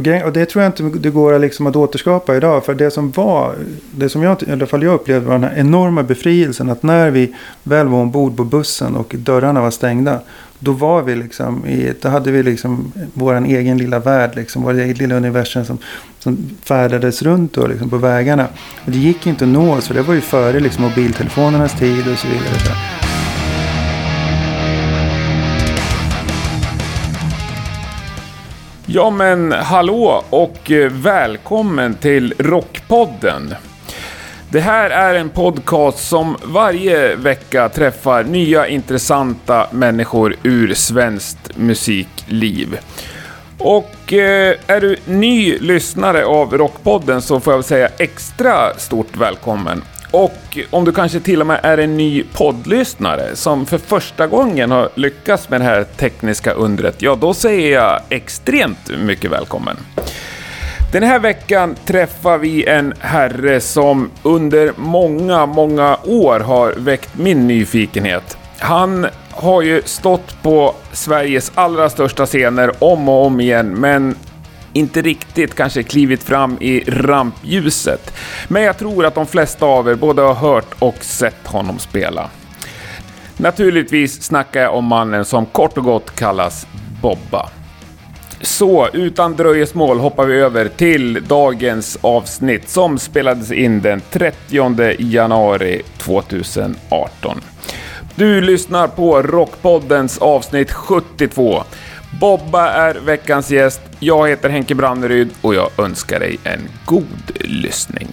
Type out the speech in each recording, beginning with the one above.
Och, grej- och det tror jag inte det går liksom att återskapa idag. För det som var, det som jag, i alla fall jag upplevde var den här enorma befrielsen. Att när vi väl var ombord på bussen och dörrarna var stängda. Då var vi liksom i, då hade vi liksom vår egen lilla värld, liksom, vår eget lilla universum som, som färdades runt då, liksom, på vägarna. Och det gick inte att nå oss, för det var ju före liksom, mobiltelefonernas tid och så vidare. Ja men hallå och eh, välkommen till Rockpodden. Det här är en podcast som varje vecka träffar nya intressanta människor ur svenskt musikliv. Och eh, är du ny lyssnare av Rockpodden så får jag väl säga extra stort välkommen. Och om du kanske till och med är en ny poddlyssnare som för första gången har lyckats med det här tekniska undret, ja då säger jag extremt mycket välkommen. Den här veckan träffar vi en herre som under många, många år har väckt min nyfikenhet. Han har ju stått på Sveriges allra största scener om och om igen, men inte riktigt kanske klivit fram i rampljuset. Men jag tror att de flesta av er både har hört och sett honom spela. Naturligtvis snackar jag om mannen som kort och gott kallas Bobba. Så utan dröjesmål hoppar vi över till dagens avsnitt som spelades in den 30 januari 2018. Du lyssnar på Rockpoddens avsnitt 72. Bobba är veckans gäst. Jag heter Henke Branneryd och jag önskar dig en god lyssning.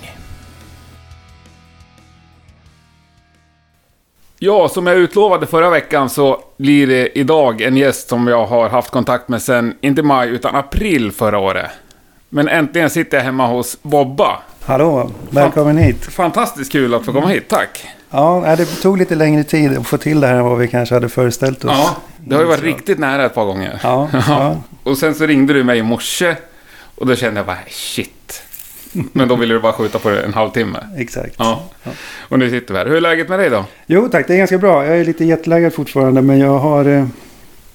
Ja, som jag utlovade förra veckan så blir det idag en gäst som jag har haft kontakt med sedan, inte maj, utan april förra året. Men äntligen sitter jag hemma hos Bobba. Hallå, välkommen hit. Fantastiskt kul att få komma hit, tack. Ja, det tog lite längre tid att få till det här än vad vi kanske hade föreställt oss. Ja, det har ju varit riktigt nära ett par gånger. Ja, ja. Och sen så ringde du mig i morse och då kände jag bara shit. Men då ville du bara skjuta på det en halvtimme. exakt. Ja. Och nu sitter vi här. Hur är läget med dig då? Jo tack, det är ganska bra. Jag är lite jetlaggad fortfarande men jag har... eh,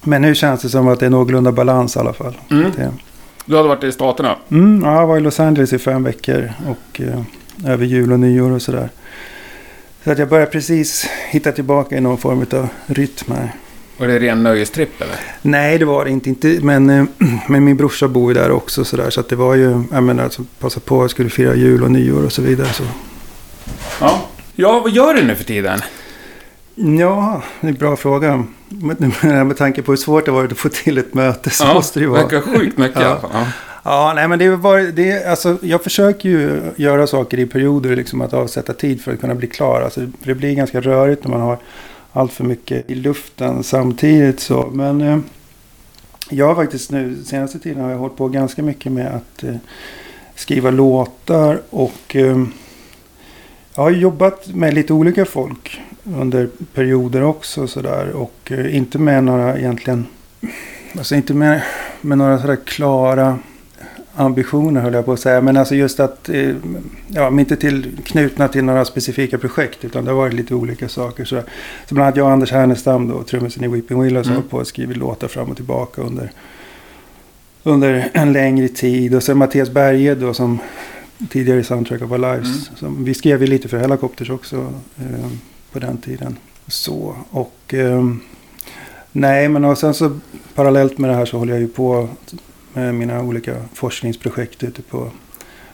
Men nu känns det som att det är någorlunda balans i alla fall. Mm. Det, Du hade varit i Staterna. mm, ja, jag var i Los Angeles i fem veckor och eh, över jul och nyår och sådär. Så att jag börjar precis hitta tillbaka i någon form av rytm här. Var det ren nöjestripp eller? Nej, det var det inte. inte men, eh, men min brorsa bor ju där också sådär. Så att det var ju, jag menar, alltså, passa på jag skulle fira jul och nyår och så vidare. Så. Ja. Ja, vad gör du nu för tiden? Ja, det är en bra fråga. Med, med, med tanke på hur svårt det varit att få till ett möte så ja, måste det ju vara. verkar sjukt mycket Ja. i alla fall. Ja. Ja, nej men det var det, alltså, jag försöker ju göra saker i perioder, liksom att avsätta tid för att kunna bli klar. Alltså, det blir ganska rörigt när man har allt för mycket i luften samtidigt. Så. Men eh, jag har faktiskt nu, senaste tiden har jag hållit på ganska mycket med att eh, skriva låtar och eh, jag har jobbat med lite olika folk under perioder också sådär. Och eh, inte med några egentligen, alltså inte med, med några sådär klara ambitioner höll jag på att säga. Men alltså just att, eh, ja, inte till, knutna till några specifika projekt. Utan det har varit lite olika saker. Så, så bland annat jag och Anders Härnestam då, trummisen i Weeping Willows, Mm. har på och skrivit låtar fram och tillbaka under, under en längre tid. Och sen Mattias Berge då som tidigare i Soundtrack of Our Lives. Mm. Som, vi skrev ju lite för Hellacopters också eh, på den tiden. Så, och ehm, nej men och sen så parallellt med det här så håller jag ju på med mina olika forskningsprojekt ute på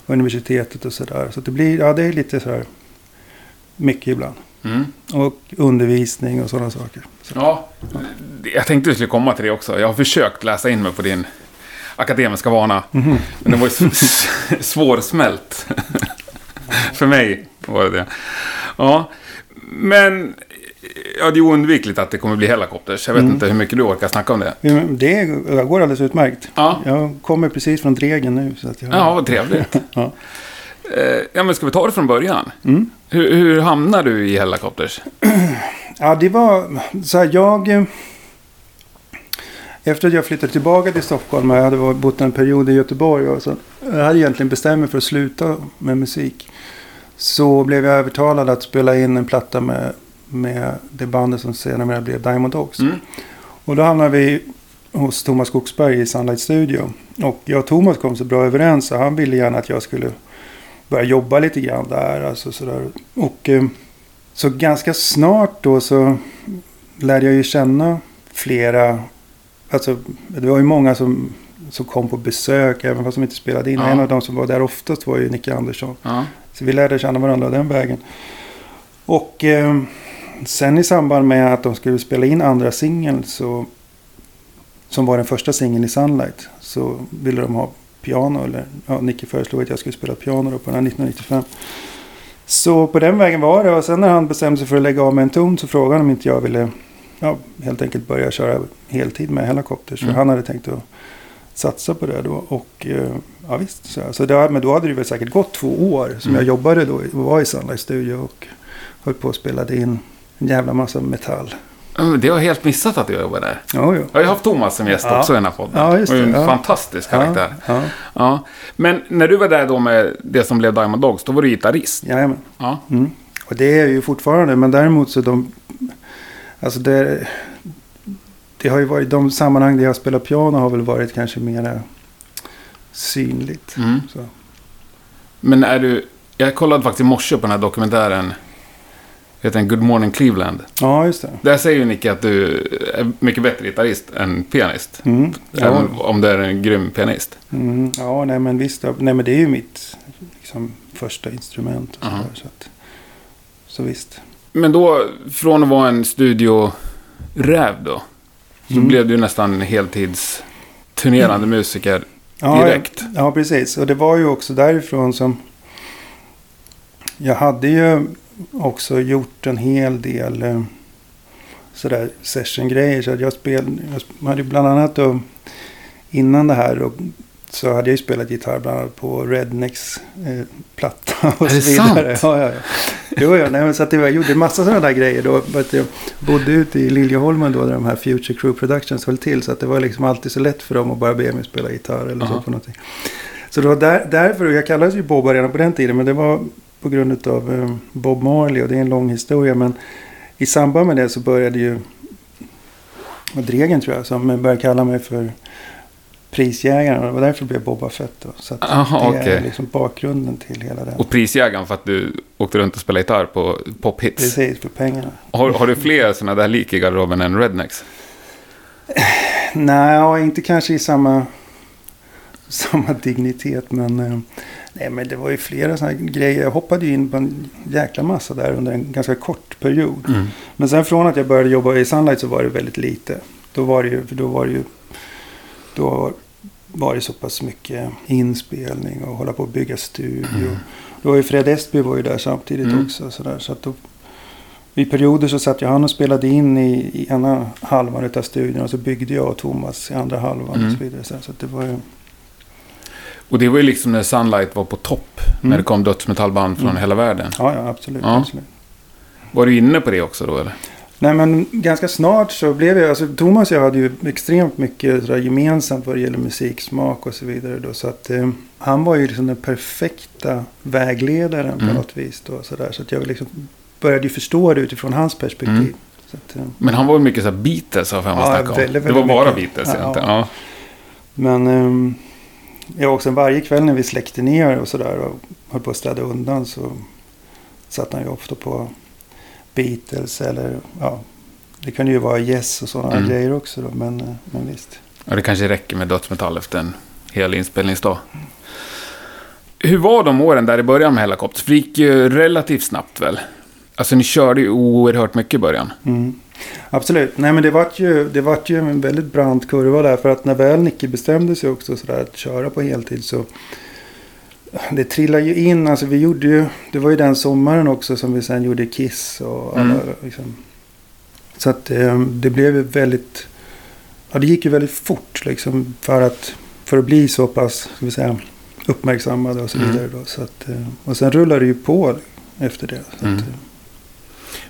universitetet och sådär. Så det blir, ja det är lite sådär mycket ibland. Mm. Och undervisning och sådana saker. Så, ja. Jag tänkte du skulle komma till det också. Jag har försökt läsa in mig på din akademiska vana. Mhm. Men det var ju svårsmält. För mig var det det. Ja. Men ja, det är oundvikligt att det kommer bli helikopters. Jag vet Mm. inte hur mycket du orkar snacka om det. Det går alldeles utmärkt. Ja, Jag kommer precis från Dregen nu. Så att jag, ja vad trevligt. Ja. Eh, Ja, men ska vi ta det från början? Mm. Hur, hur hamnar du i helikopters? Ja, det var så här, jag... eh, Efter att jag flyttade tillbaka till Stockholm, och jag hade bott en period i Göteborg och så, jag hade egentligen bestämt mig för att sluta med musik. Så blev jag övertalad att spela in en platta med, med det bandet som senare blev Diamond Dogs. Mm. Och då hamnade vi hos Thomas Skogsberg i Sunlight Studio. Och jag och Thomas kom så bra överens så han ville gärna att jag skulle börja jobba lite grann där. Alltså sådär. Och eh, så ganska snart då så lärde jag ju känna flera. Alltså det var ju många som, som kom på besök även fast de inte spelade in. Ja. En av de som var där oftast var ju Nicke Andersson. Ja. Så vi lärde känna varandra den vägen. Och eh, sen i samband med att de skulle spela in andra singeln så som var den första singeln i Sunlight så ville de ha piano. Eller ja, Nicke föreslog att jag skulle spela piano på den här 1995. Så på den vägen var det. Och sen när han bestämde sig för att lägga av med en ton så frågade han om inte jag ville ja, helt enkelt börja köra heltid med Helicopters. Mm. För han hade tänkt att satsa på det då. Och eh, ja visst, så, så det, men då hade det väl säkert gått två år som Mm. jag jobbade då och var i Sunlight Studio och höll på och spelade in en jävla massa metall. Det har jag helt missat att du jobbar där. Ja, jo. Jag har haft Thomas som gäst Ja. också i den här podden. Ja, just det, en ja. fantastisk karaktär. Ja, ja. Men när du var där då med det som blev Diamond Dogs, då var du gitarrist. jajamän. Ja. Mm. Och det är ju fortfarande, men däremot så de... Alltså det... Det har ju varit, de sammanhang där jag spelar piano har väl varit kanske mer synligt. Mm. Men är du... Jag kollade faktiskt i morse på den här dokumentären. Heter den Good Morning Cleveland. Ja, just det. Där säger ju Nicke att du är mycket bättre gitarrist än pianist. Mm. Ja, Även om du är en grym pianist. mm. ja, nej men visst. Nej men det är ju mitt liksom, första instrument. Och så, där, så, att, så visst. Men då, från att vara en studioräv då. Så Mm. blev du nästan heltidsturnerande musiker Ja, direkt. Ja, precis. Och det var ju också därifrån som... Jag hade ju också gjort en hel del eh, sådär sessiongrejer. Så jag, spel, jag hade bland annat då, innan det här då, så hade jag ju spelat gitarr bland annat på Rednecks eh, platta och Är så vidare. sant? Ja, ja, ja. Jo, ja, nej, men så att det var, jag gjorde en massa sådana där grejer då. Att jag bodde ute i Liljeholmen då där de här Future Crew Productions höll till. Så att det var liksom alltid så lätt för dem att bara be mig spela gitarr eller Aha. så på någonting. Så det var där, därför, och jag kallades ju Bob redan på den tiden. Men det var på grund av eh, Bob Marley och det är en lång historia. Men i samband med det så började ju Dregen tror jag som började kalla mig för prisjägaren. Och det var därför det blev Boba Fett då. Så Aha, det okej. är liksom bakgrunden till hela den. Och prisjägaren för att du åkte runt och spelade gitarr på pophits. Precis, för pengarna. Har, har du fler sådana där lik i garderoben än Rednecks? Nej, inte kanske i samma, samma dignitet. Men, eh, nej, men det var ju flera sådana grejer. Jag hoppade ju in på en jäkla massa där under en ganska kort period. Mm. Men sen från att jag började jobba i Sunlight så var det väldigt lite. Då var det ju, då var det ju, då var det så pass mycket inspelning och hålla på att bygga studio. Mm. Då var ju Fred Estby var ju där samtidigt Mm. också. Så, där, så att då, I perioder så satt jag han och spelade in i, i ena halvan av studion och så byggde jag och Thomas i andra halvan Mm. och så vidare. Så, så det var ju... Och det var ju liksom när Sunlight var på topp. När Mm. det kom dödsmetallband från Mm. hela världen. Ja, ja absolut. Ja. absolut. Var du inne på det också då eller? Nej men ganska snart så blev jag, alltså Thomas och jag hade ju extremt mycket sådär gemensamt vad det gäller musiksmak och så vidare då. Så att eh, han var ju liksom den perfekta vägledaren på Mm. något vis då. Sådär. Så att jag liksom började ju förstå det utifrån hans perspektiv. Mm. Så att, eh, Men han var ju mycket så här Beatles har jag för mig Ja, snacka om. väldigt, det var väldigt bara mycket. Beatles Ja, egentligen. ja. Ja. men eh, jag också varje kväll när vi släckte ner och sådär och höll på att städa undan så satt han ju ofta på Beatles eller ja. Det kunde ju vara Yes och sådana Mm. grejer också då. Men, men visst. Ja, det kanske räcker med dödsmetall efter en hel inspelningsdag. Hur var de åren där i början med Hellacopters? För det gick ju relativt snabbt väl? Alltså ni körde ju oerhört mycket i början. Mm. Absolut. Nej men det vart ju, det vart ju en väldigt brant kurva där. För att när väl Nicke bestämde sig också sådär att köra på heltid så. Det trillade ju in. Alltså vi gjorde ju. Det var ju den sommaren också som vi sen gjorde Kiss och alla Mm. liksom. Så att eh, det blev ju väldigt. Ja det gick ju väldigt fort liksom. För att, för att bli så pass, ska vi säga, uppmärksammade och så Mm. vidare då. Så att, eh, och sen rullade det ju på efter det. Mm. att, eh,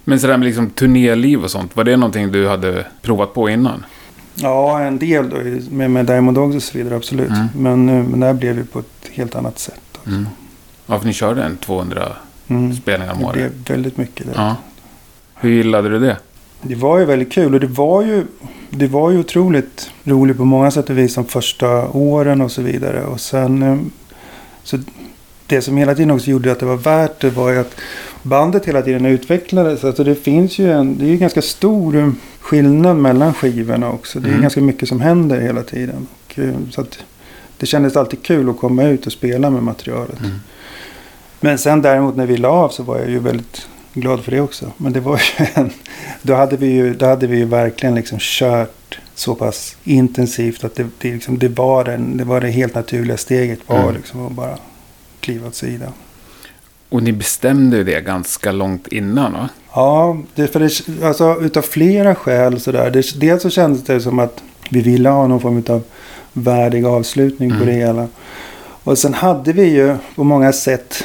Men sådär med liksom turnéliv och sånt, var det någonting du hade provat på innan? Ja, en del då, med, med Diamond Dogs och så vidare, absolut. Mm. Men, eh, men det här blev ju på ett helt annat sätt. Också. Mm. Ja, för ni körde en 200 Mm. spelningar om Det året. blev väldigt mycket. Det. Ja. Hur gillade du det? det var ju väldigt kul och det var ju det var ju otroligt roligt på många sätt och vis de första åren och så vidare. Och sen... eh, Så det som hela tiden också gjorde att det var värt det var ju att bandet hela tiden utvecklades. Alltså det finns ju en... Det är ju ganska stor skillnad mellan skivorna också. Det är Mm. ganska mycket som händer hela tiden. Och, eh, så det kändes alltid kul att komma ut och spela med materialet. Mm. Men sen däremot när vi la av så var jag ju väldigt glad för det också. Men det var ju en... Då hade vi ju, då hade vi ju verkligen liksom kört så pass intensivt att det, det, liksom, det, var, den, det var det helt naturliga steget var Mm. liksom att bara kliva åt sidan. Och ni bestämde ju det ganska långt innan va? Ja, det, för det, alltså, utav flera skäl så där. Det, dels så kändes det som att vi ville ha någon form av värdig avslutning på Mm. det hela. Och sen hade vi ju på många sätt...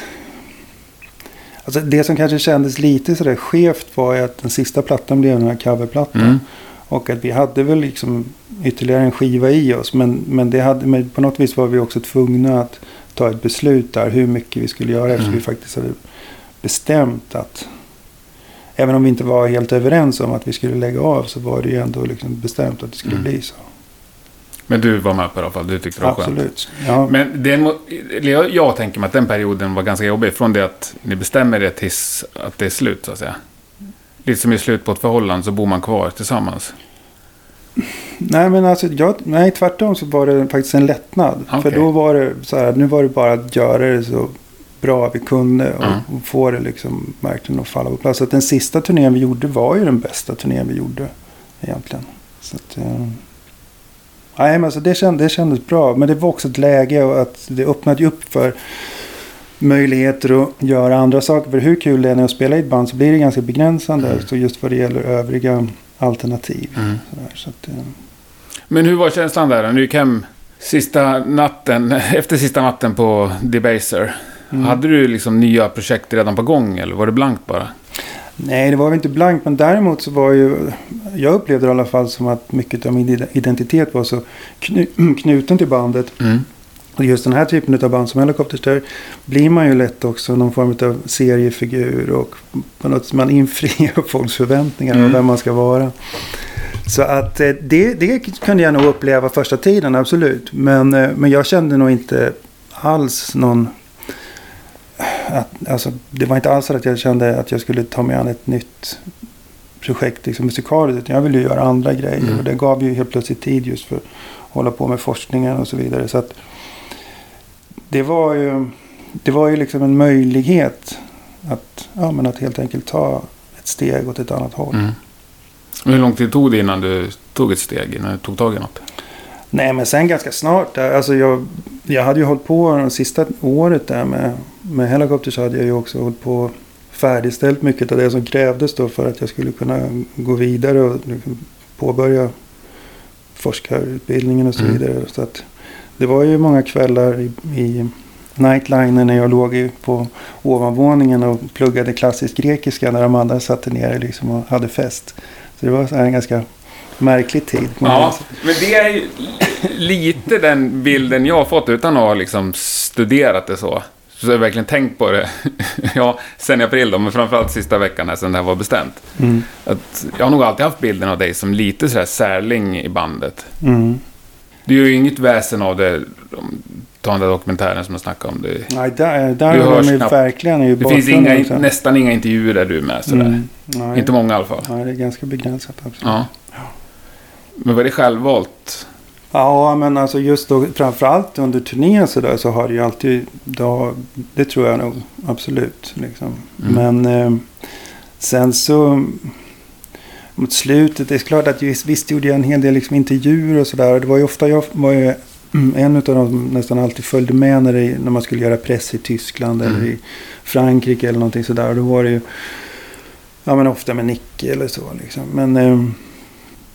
Alltså det som kanske kändes lite sådär skevt var ju att den sista plattan blev den här coverplattan. Mm. Och att vi hade väl liksom ytterligare en skiva i oss. Men, men, det hade, men på något vis var vi också tvungna att ta ett beslut där. Hur mycket vi skulle göra. Eftersom Mm. vi faktiskt hade bestämt att. Även om vi inte var helt överens om att vi skulle lägga av. Så var det ju ändå liksom bestämt att det skulle Mm. bli så. Men du var med på det i alla fall, du tyckte det var skönt. Absolut. Ja, Men jag, jag tänker mig att den perioden var ganska jobbig. Från det att ni bestämmer det tills att det är slut så att säga. Lite som i slut på ett förhållande så bor man kvar tillsammans. Nej men alltså jag, nej tvärtom så var det faktiskt en lättnad. För Okej. då var det så här, nu var det bara att göra det så bra vi kunde. Och, Mm. och få det liksom verkligen att falla på plats. Så att den sista turnén vi gjorde var ju den bästa turnén vi gjorde. Egentligen. Så att, eh, nej men alltså det, känd, det kändes bra. Men det var också ett läge och att det öppnade ju upp för möjligheter att göra andra saker. För hur kul det är när att spela i ett band så blir det ganska begränsande. Mm. Så just vad det gäller övriga alternativ. Mm. Så att, eh, Men hur var känslan där när du gick hem sista natten, efter sista natten på Debaser? Mm. Hade du liksom nya projekt redan på gång eller var det blankt bara? Nej, det var väl inte blankt. Men däremot så var ju... Jag upplevde det i alla fall som att mycket av min identitet var så knu, knuten till bandet. Mm. Och just den här typen av band som Helicopters blir man ju lätt också någon form av seriefigur. Och på något sätt man infriar folks förväntningar Mm. om vem man ska vara. Så att eh, det, det kunde jag nog uppleva första tiden, absolut. Men, eh, men jag kände nog inte alls någon... Att, alltså, det var inte alls så att jag kände att jag skulle ta mig an ett nytt projekt liksom musikaliskt. Utan jag ville ju göra andra grejer. Mm. Och det gav ju helt plötsligt tid just för att hålla på med forskningen och så vidare. Så att det var ju, det var ju liksom en möjlighet att, ja, men att helt enkelt ta ett steg åt ett annat håll. Mm. Hur lång tid tog det innan du tog ett steg, innan du tog tag i något? Nej, men sen ganska snart. Där, alltså jag, jag hade ju hållit på det sista året där med, med Helicopters. hade jag ju också hållit på färdigställt mycket av det som krävdes då för att jag skulle kunna gå vidare och liksom påbörja forskarutbildningen och så Mm. vidare. Så att det var ju många kvällar i, i Nightliner när jag låg på ovanvåningen och pluggade klassisk grekiska när de andra satt nere liksom och hade fest. Så det var så en ganska märklig tid. Ja, men det är ju lite den bilden jag har fått utan att ha liksom studerat det så. Så jag har verkligen tänkt på det. ja, sen i april då, men framförallt sista veckan här sen det här var bestämt. Mm. Att jag har nog alltid haft bilden av dig som lite sådär särling i bandet. Mm. Du gör ju inget väsen av det. Ta den där dokumentären som jag snackade om. Det, Nej, där, där Du hörs de verkligen i det finns inga, också. nästan inga intervjuer där du är med. Sådär. Mm. Nej. Inte många i alla fall. Nej, det är ganska begränsat. Absolut. Ja. Men var det självvalt? Ja, men alltså just då framförallt under turnén så där så har det ju alltid, då, det tror jag nog absolut. Liksom. Mm. Men eh, sen så mot slutet, det är klart att just, visst gjorde jag en hel del liksom, intervjuer och sådär. Det var ju ofta jag var ju mm, en av dem som nästan alltid följde med när, det, när man skulle göra press i Tyskland Mm. eller i Frankrike eller någonting sådär. Då var det ju ja, men ofta med Nicke eller så. Liksom. Men eh,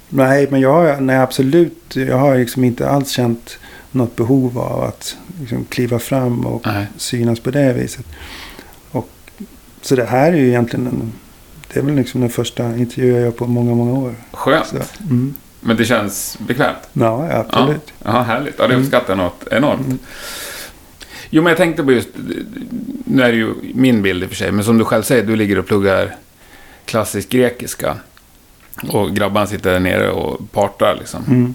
nej, men jag, nej, absolut, jag har liksom inte alls känt något behov av att liksom, kliva fram och Nej. synas på det viset. Och, så det här är ju egentligen en, det är väl liksom den första intervjun jag gör på många, många år. Skönt. Så, mm. Men det känns bekvämt. Ja, ja, absolut. Ja, härligt. Ja, det Mm. uppskattar jag något enormt. Mm. Jo, men jag tänkte på just... Nu är det ju min bild i och för sig, men som du själv säger, du ligger och pluggar klassisk grekiska. Och grabbarna sitter där nere och partar liksom. Mm.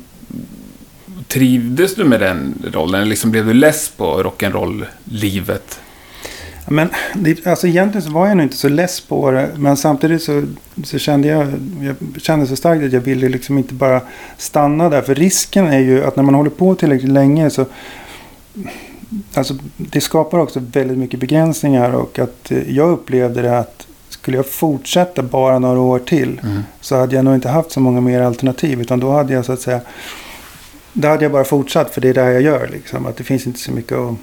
Trivdes du med den rollen? Eller liksom blev du less på rock'n'roll-livet? Men det, alltså egentligen så var jag nog inte så less på det. Men samtidigt så, så kände jag, jag kände så starkt att jag ville liksom inte bara stanna där. För risken är ju att när man håller på tillräckligt länge så Alltså, det skapar också väldigt mycket begränsningar och att eh, jag upplevde det att skulle jag fortsätta bara några år till Mm. så hade jag nog inte haft så många mer alternativ. Utan då hade jag så att säga, då hade jag bara fortsatt för det är det här jag gör. Liksom. Att det finns inte så mycket att...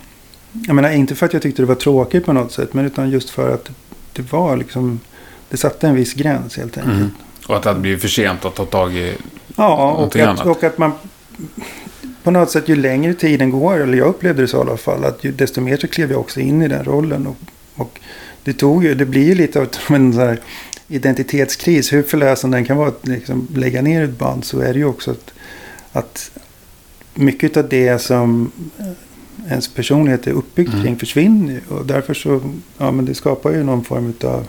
Jag menar inte för att jag tyckte det var tråkigt på något sätt. Men utan just för att det var liksom... Det satte en viss gräns helt enkelt. Mm. Och att det hade blivit för sent att ta tag i... Ja, och att, annat. och att man på något sätt ju längre tiden går, eller jag upplevde det så i alla fall, att ju, desto mer så klev jag också in i den rollen. Och, och det tog ju, det blir ju lite av en här identitetskris. Hur förlösande den kan vara att liksom lägga ner ett band så är det ju också att, att mycket av det som ens personlighet är uppbyggd Mm. kring försvinner. Och därför så, ja men det skapar ju någon form av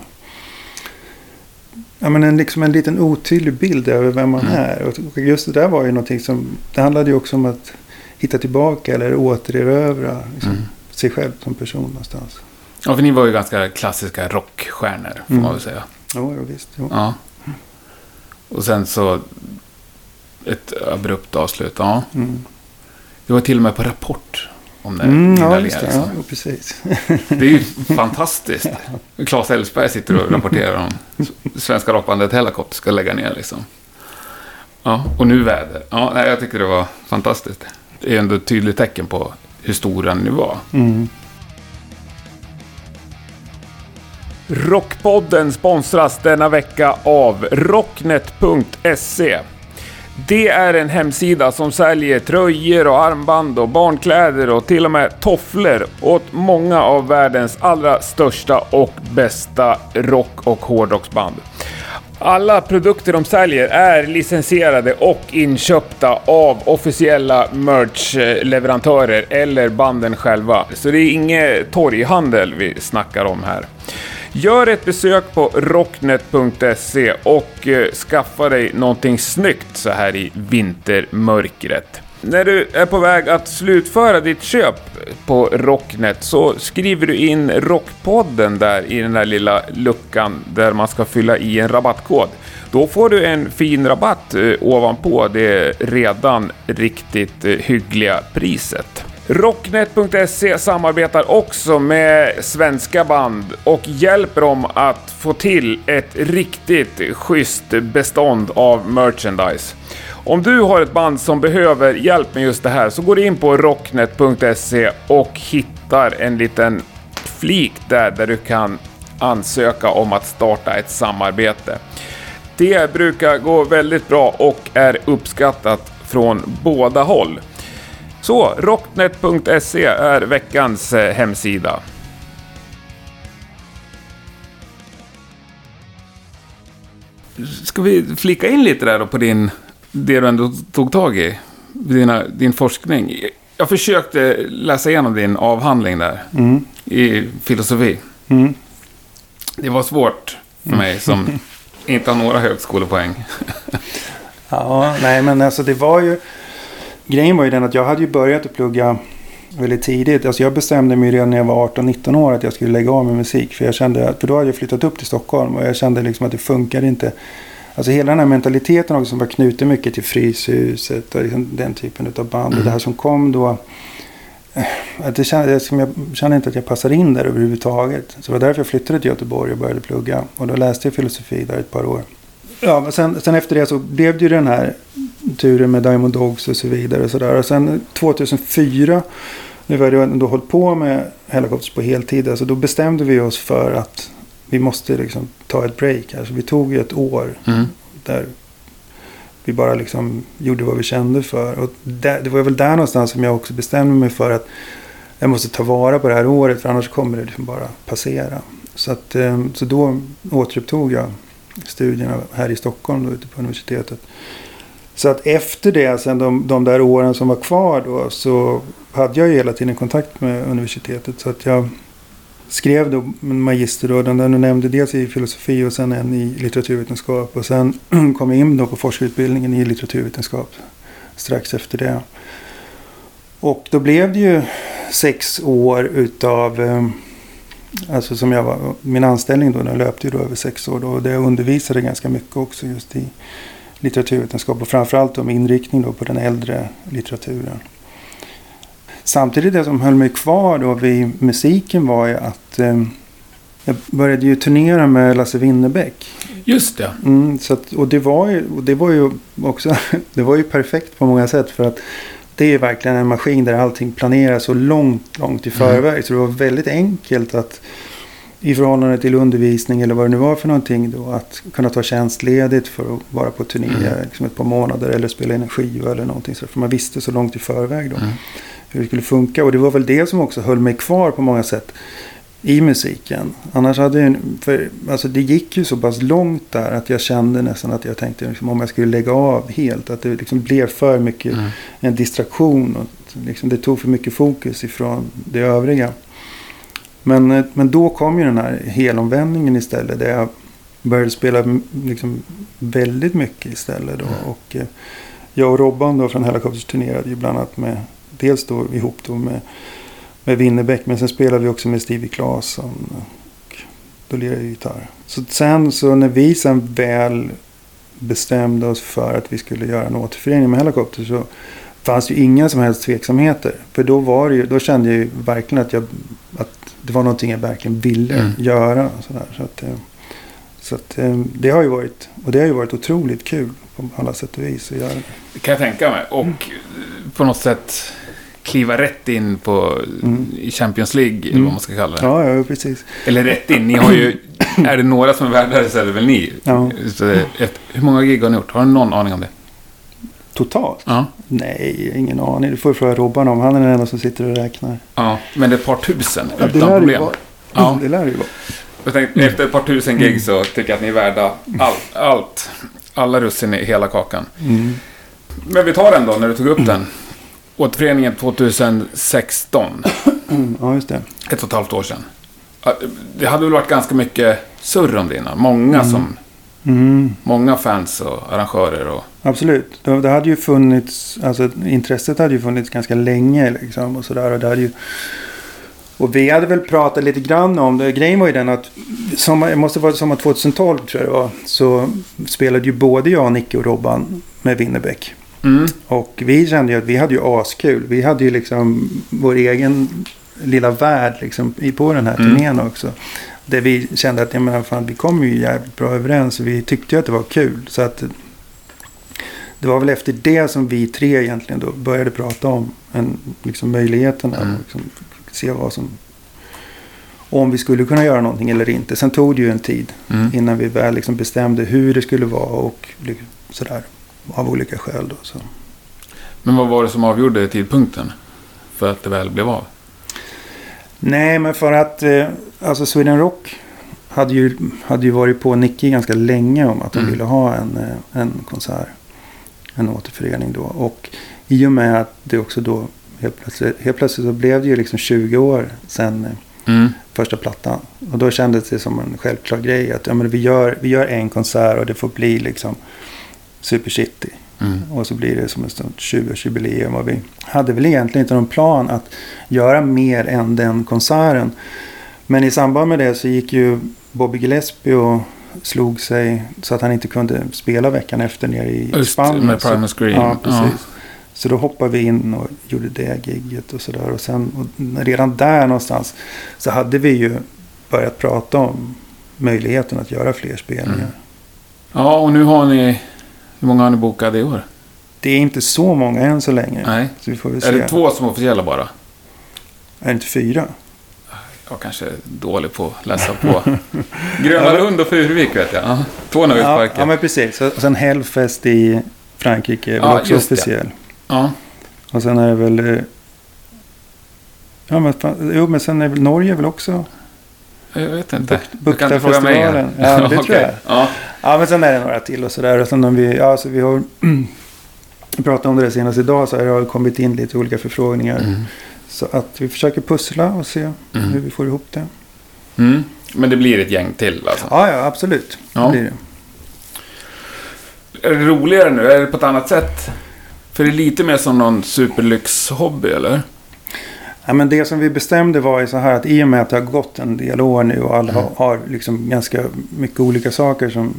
Ja, men en, liksom en liten otydlig bild över vem man Mm. är. Och just det där var ju någonting som... Det handlade ju också om att hitta tillbaka eller återerövra liksom, Mm. sig själv som person någonstans. Ja, för ni var ju ganska klassiska rockstjärnor, får Mm. man väl säga. Jo, jo visst. Jo. Ja. Och sen så... Ett abrupt avslut, ja. Mm. Det var till och med på Rapport om det. Mm, ja, just det. Lea, Ja, precis. Det är ju fantastiskt. Claes Elfsberg sitter och rapporterar om svenska rockbandet Hellacopter ska lägga ner liksom. Ja, och nu väder. Ja, nej, jag tycker det var fantastiskt. Det är ändå ett tydligt tecken på hur stora ni var. Mm. Rockpodden sponsras denna vecka av Rocknet.se. Det är en hemsida som säljer tröjor och armband och barnkläder och till och med tofflor åt många av världens allra största och bästa rock och hårdrocksband. Alla produkter de säljer är licensierade och inköpta av officiella merch-leverantörer eller banden själva. Så det är ingen torghandel vi snackar om här. Gör ett besök på rocknet.se och eh, skaffa dig någonting snyggt så här i vintermörkret. När du är på väg att slutföra ditt köp på Rocknet så skriver du in Rockpodden där i den där lilla luckan där man ska fylla i en rabattkod. Då får du en fin rabatt eh, ovanpå det redan riktigt eh, hyggliga priset. Rocknet.se samarbetar också med svenska band och hjälper dem att få till ett riktigt schysst bestånd av merchandise. Om du har ett band som behöver hjälp med just det här så går du in på rocknet.se och hittar en liten flik där, där du kan ansöka om att starta ett samarbete. Det brukar gå väldigt bra och är uppskattat från båda håll. Så, rocknet.se är veckans eh, hemsida. Ska vi flika in lite där då på din, det du ändå tog tag i? Dina, din forskning. Jag försökte läsa igenom din avhandling där Mm. i filosofi. Mm. Det var svårt för mig som inte har några högskolepoäng. Ja, nej men alltså det var ju... Grejen var ju den att jag hade ju börjat att plugga väldigt tidigt. Alltså jag bestämde mig redan när jag var 18-19 år att jag skulle lägga av med musik. För, jag kände, för då hade jag flyttat upp till Stockholm och jag kände liksom att det funkade inte. Alltså hela den här mentaliteten också som var knuten mycket till Fryshuset och liksom den typen av band. Mm. Och det här som kom då. eh, Att det kände, jag kände inte att jag passade in där överhuvudtaget. Så det var därför jag flyttade till Göteborg och började plugga. Och då läste jag filosofi där ett par år. Ja, sen, sen efter det så blev det ju den här turen med Diamond Dogs och så vidare. Och, så där. och sen 2004, nu var det ändå hållit på med Hellacopters på heltid. Alltså då bestämde vi oss för att vi måste liksom ta ett break. Alltså vi tog ett år Mm. där vi bara liksom gjorde vad vi kände för. Och där, det var väl där någonstans som jag också bestämde mig för att jag måste ta vara på det här året för annars kommer det liksom bara passera. Så, att, eh, så då återupptog jag studierna här i Stockholm då, ute på universitetet. Så att efter det, sen de, de där åren som var kvar då, så hade jag ju hela tiden kontakt med universitetet. Så att jag skrev då en magister då, den där du nämnde dels i filosofi och sen en i litteraturvetenskap. Och sen kom jag in då på forskarutbildningen i litteraturvetenskap strax efter det. Och då blev det ju sex år utav, eh, alltså som jag var, min anställning då, den löpte ju då över sex år då. Och det jag undervisade ganska mycket också just i litteraturvetenskap och framförallt med inriktning då på den äldre litteraturen. Samtidigt det som höll mig kvar då vid musiken var ju att eh, jag började ju turnera med Lasse Winnerbäck. Just det. Mm, så att, och det var, ju, och det var ju också det var ju perfekt på många sätt. För att det är verkligen en maskin där allting planeras så långt, långt i mm. förväg. Mm. Så det var väldigt enkelt att i förhållande till undervisning eller vad det nu var för någonting då. Att kunna ta tjänstledigt för att vara på turné mm. liksom ett par månader eller spela in en skiva eller någonting. Så för man visste så långt i förväg då. Mm. Hur det skulle funka. Och det var väl det som också höll mig kvar på många sätt i musiken. Annars hade jag, för, alltså det gick ju så pass långt där att jag kände nästan att jag tänkte liksom, om jag skulle lägga av helt. Att det liksom blev för mycket mm. en distraktion. Och liksom, det tog för mycket fokus ifrån det övriga. Men, eh, men då kom ju den här helomvändningen istället. Där jag började spela liksom väldigt mycket istället. Då. Mm. Och eh, jag och Robban då från Helicopters turnerade ju bland annat med, dels då ihop då med, med Winnerbäck. Men sen spelade vi också med Stevie Claesson. Och då lirade jag gitarr. Så sen så när vi sen väl bestämde oss för att vi skulle göra en återförening med Helicopter så fanns ju inga som helst tveksamheter. För då, var det ju, då kände jag ju verkligen att, jag, att det var någonting jag verkligen ville mm. göra. Sådär. Så, att, eh, så att, eh, det har ju varit, och det har ju varit otroligt kul på alla sätt och vis att göra det. Det kan jag tänka mig. Och mm. på något sätt kliva rätt in på, mm. i Champions League, eller vad man ska kalla det. Ja, ja, precis. Eller rätt in. Ni har ju, är det några som är värda så är det väl ni. Ja. Så ett, hur många gig har ni gjort? Har du någon aning om det? Totalt? Ja. Nej, ingen aning. Du får fråga Robban om. Han är den enda som sitter och räknar. Ja, men det är ett par tusen ja, utan det problem. Vara. Ja. Det lär det ju vara. Jag tänkte, efter ett par tusen gig så tycker jag att ni är värda allt. allt alla russin i hela kakan. Mm. Men vi tar den då, när du tog upp den. Återföreningen 2016. Ja, just det. Ett och ett halvt år sedan. Det hade väl varit ganska mycket surr om det innan. Många mm. som... Mm. Många fans och arrangörer och... Absolut. Det hade ju funnits... Alltså intresset hade ju funnits ganska länge liksom och sådär. Och det hade ju... Och vi hade väl pratat lite grann om det. Grejen var ju den att, det måste vara sommar 2012 tror jag det var. Så spelade ju både jag, Nicke och Robban med Winnerbäck. Mm. Och vi kände ju att vi hade ju askul. Vi hade ju liksom vår egen lilla värld liksom, på den här mm. turnén också. Där vi kände att ja, men fan, vi kom ju jävligt bra överens. Och vi tyckte ju att det var kul. Så att det var väl efter det som vi tre egentligen då började prata om en, liksom, möjligheten. Mm. Liksom, se vad som... Om vi skulle kunna göra någonting eller inte. Sen tog det ju en tid mm. innan vi väl liksom bestämde hur det skulle vara och sådär. Av olika skäl då. Så. Men vad var det som avgjorde tidpunkten? För att det väl blev av? Nej, men för att eh, alltså Sweden Rock hade ju, hade ju varit på Nicky ganska länge om att de mm. ville ha en, eh, en konsert. En återförening då. Och i och med att det också då helt plötsligt, helt plötsligt så blev det ju liksom 20 år sedan eh, mm. första plattan. Och då kändes det som en självklar grej att ja, men vi, gör, vi gör en konsert och det får bli liksom Super City. Mm. Och så blir det som ett 20-årsjubileum. Och vi hade väl egentligen inte någon plan att göra mer än den konserten. Men i samband med det så gick ju Bobby Gillespie och slog sig så att han inte kunde spela veckan efter nere i Just Spanien. med Primus Green. Ja, precis. Ja. Så då hoppade vi in och gjorde det gigget och sådär. Och sen och redan där någonstans så hade vi ju börjat prata om möjligheten att göra fler spelningar. Mm. Ja, och nu har ni... Hur många har ni bokat i år? Det är inte så många än så länge. Nej. Så vi får väl är det två som är officiella bara? Är det inte fyra? Jag kanske är dålig på att läsa på. Gröna Lund och Furuvik vet jag. två nöjesparker. Ja, ja, men precis. Och sen Hellfest i Frankrike är väl ja, också officiell. Ja. Och sen är det väl... Eh, ja, men, jo, men sen är väl Norge väl också... Jag vet inte. Buktafestivalen. Ja, det tror jag. Ja. ja, men sen är det några till och sådär. Och sen om vi, ja, så vi har pratat om det senast idag. Så har det kommit in lite olika förfrågningar. Mm. Så att vi försöker pussla och se mm. hur vi får ihop det. Mm. Men det blir ett gäng till alltså? Ja, ja absolut. Ja. Det blir det. Är det roligare nu? Är det på ett annat sätt? För det är lite mer som någon superlyxhobby, eller? Ja, men det som vi bestämde var ju så här att i och med att det har gått en del år nu och alla Mm. har, har liksom ganska mycket olika saker som,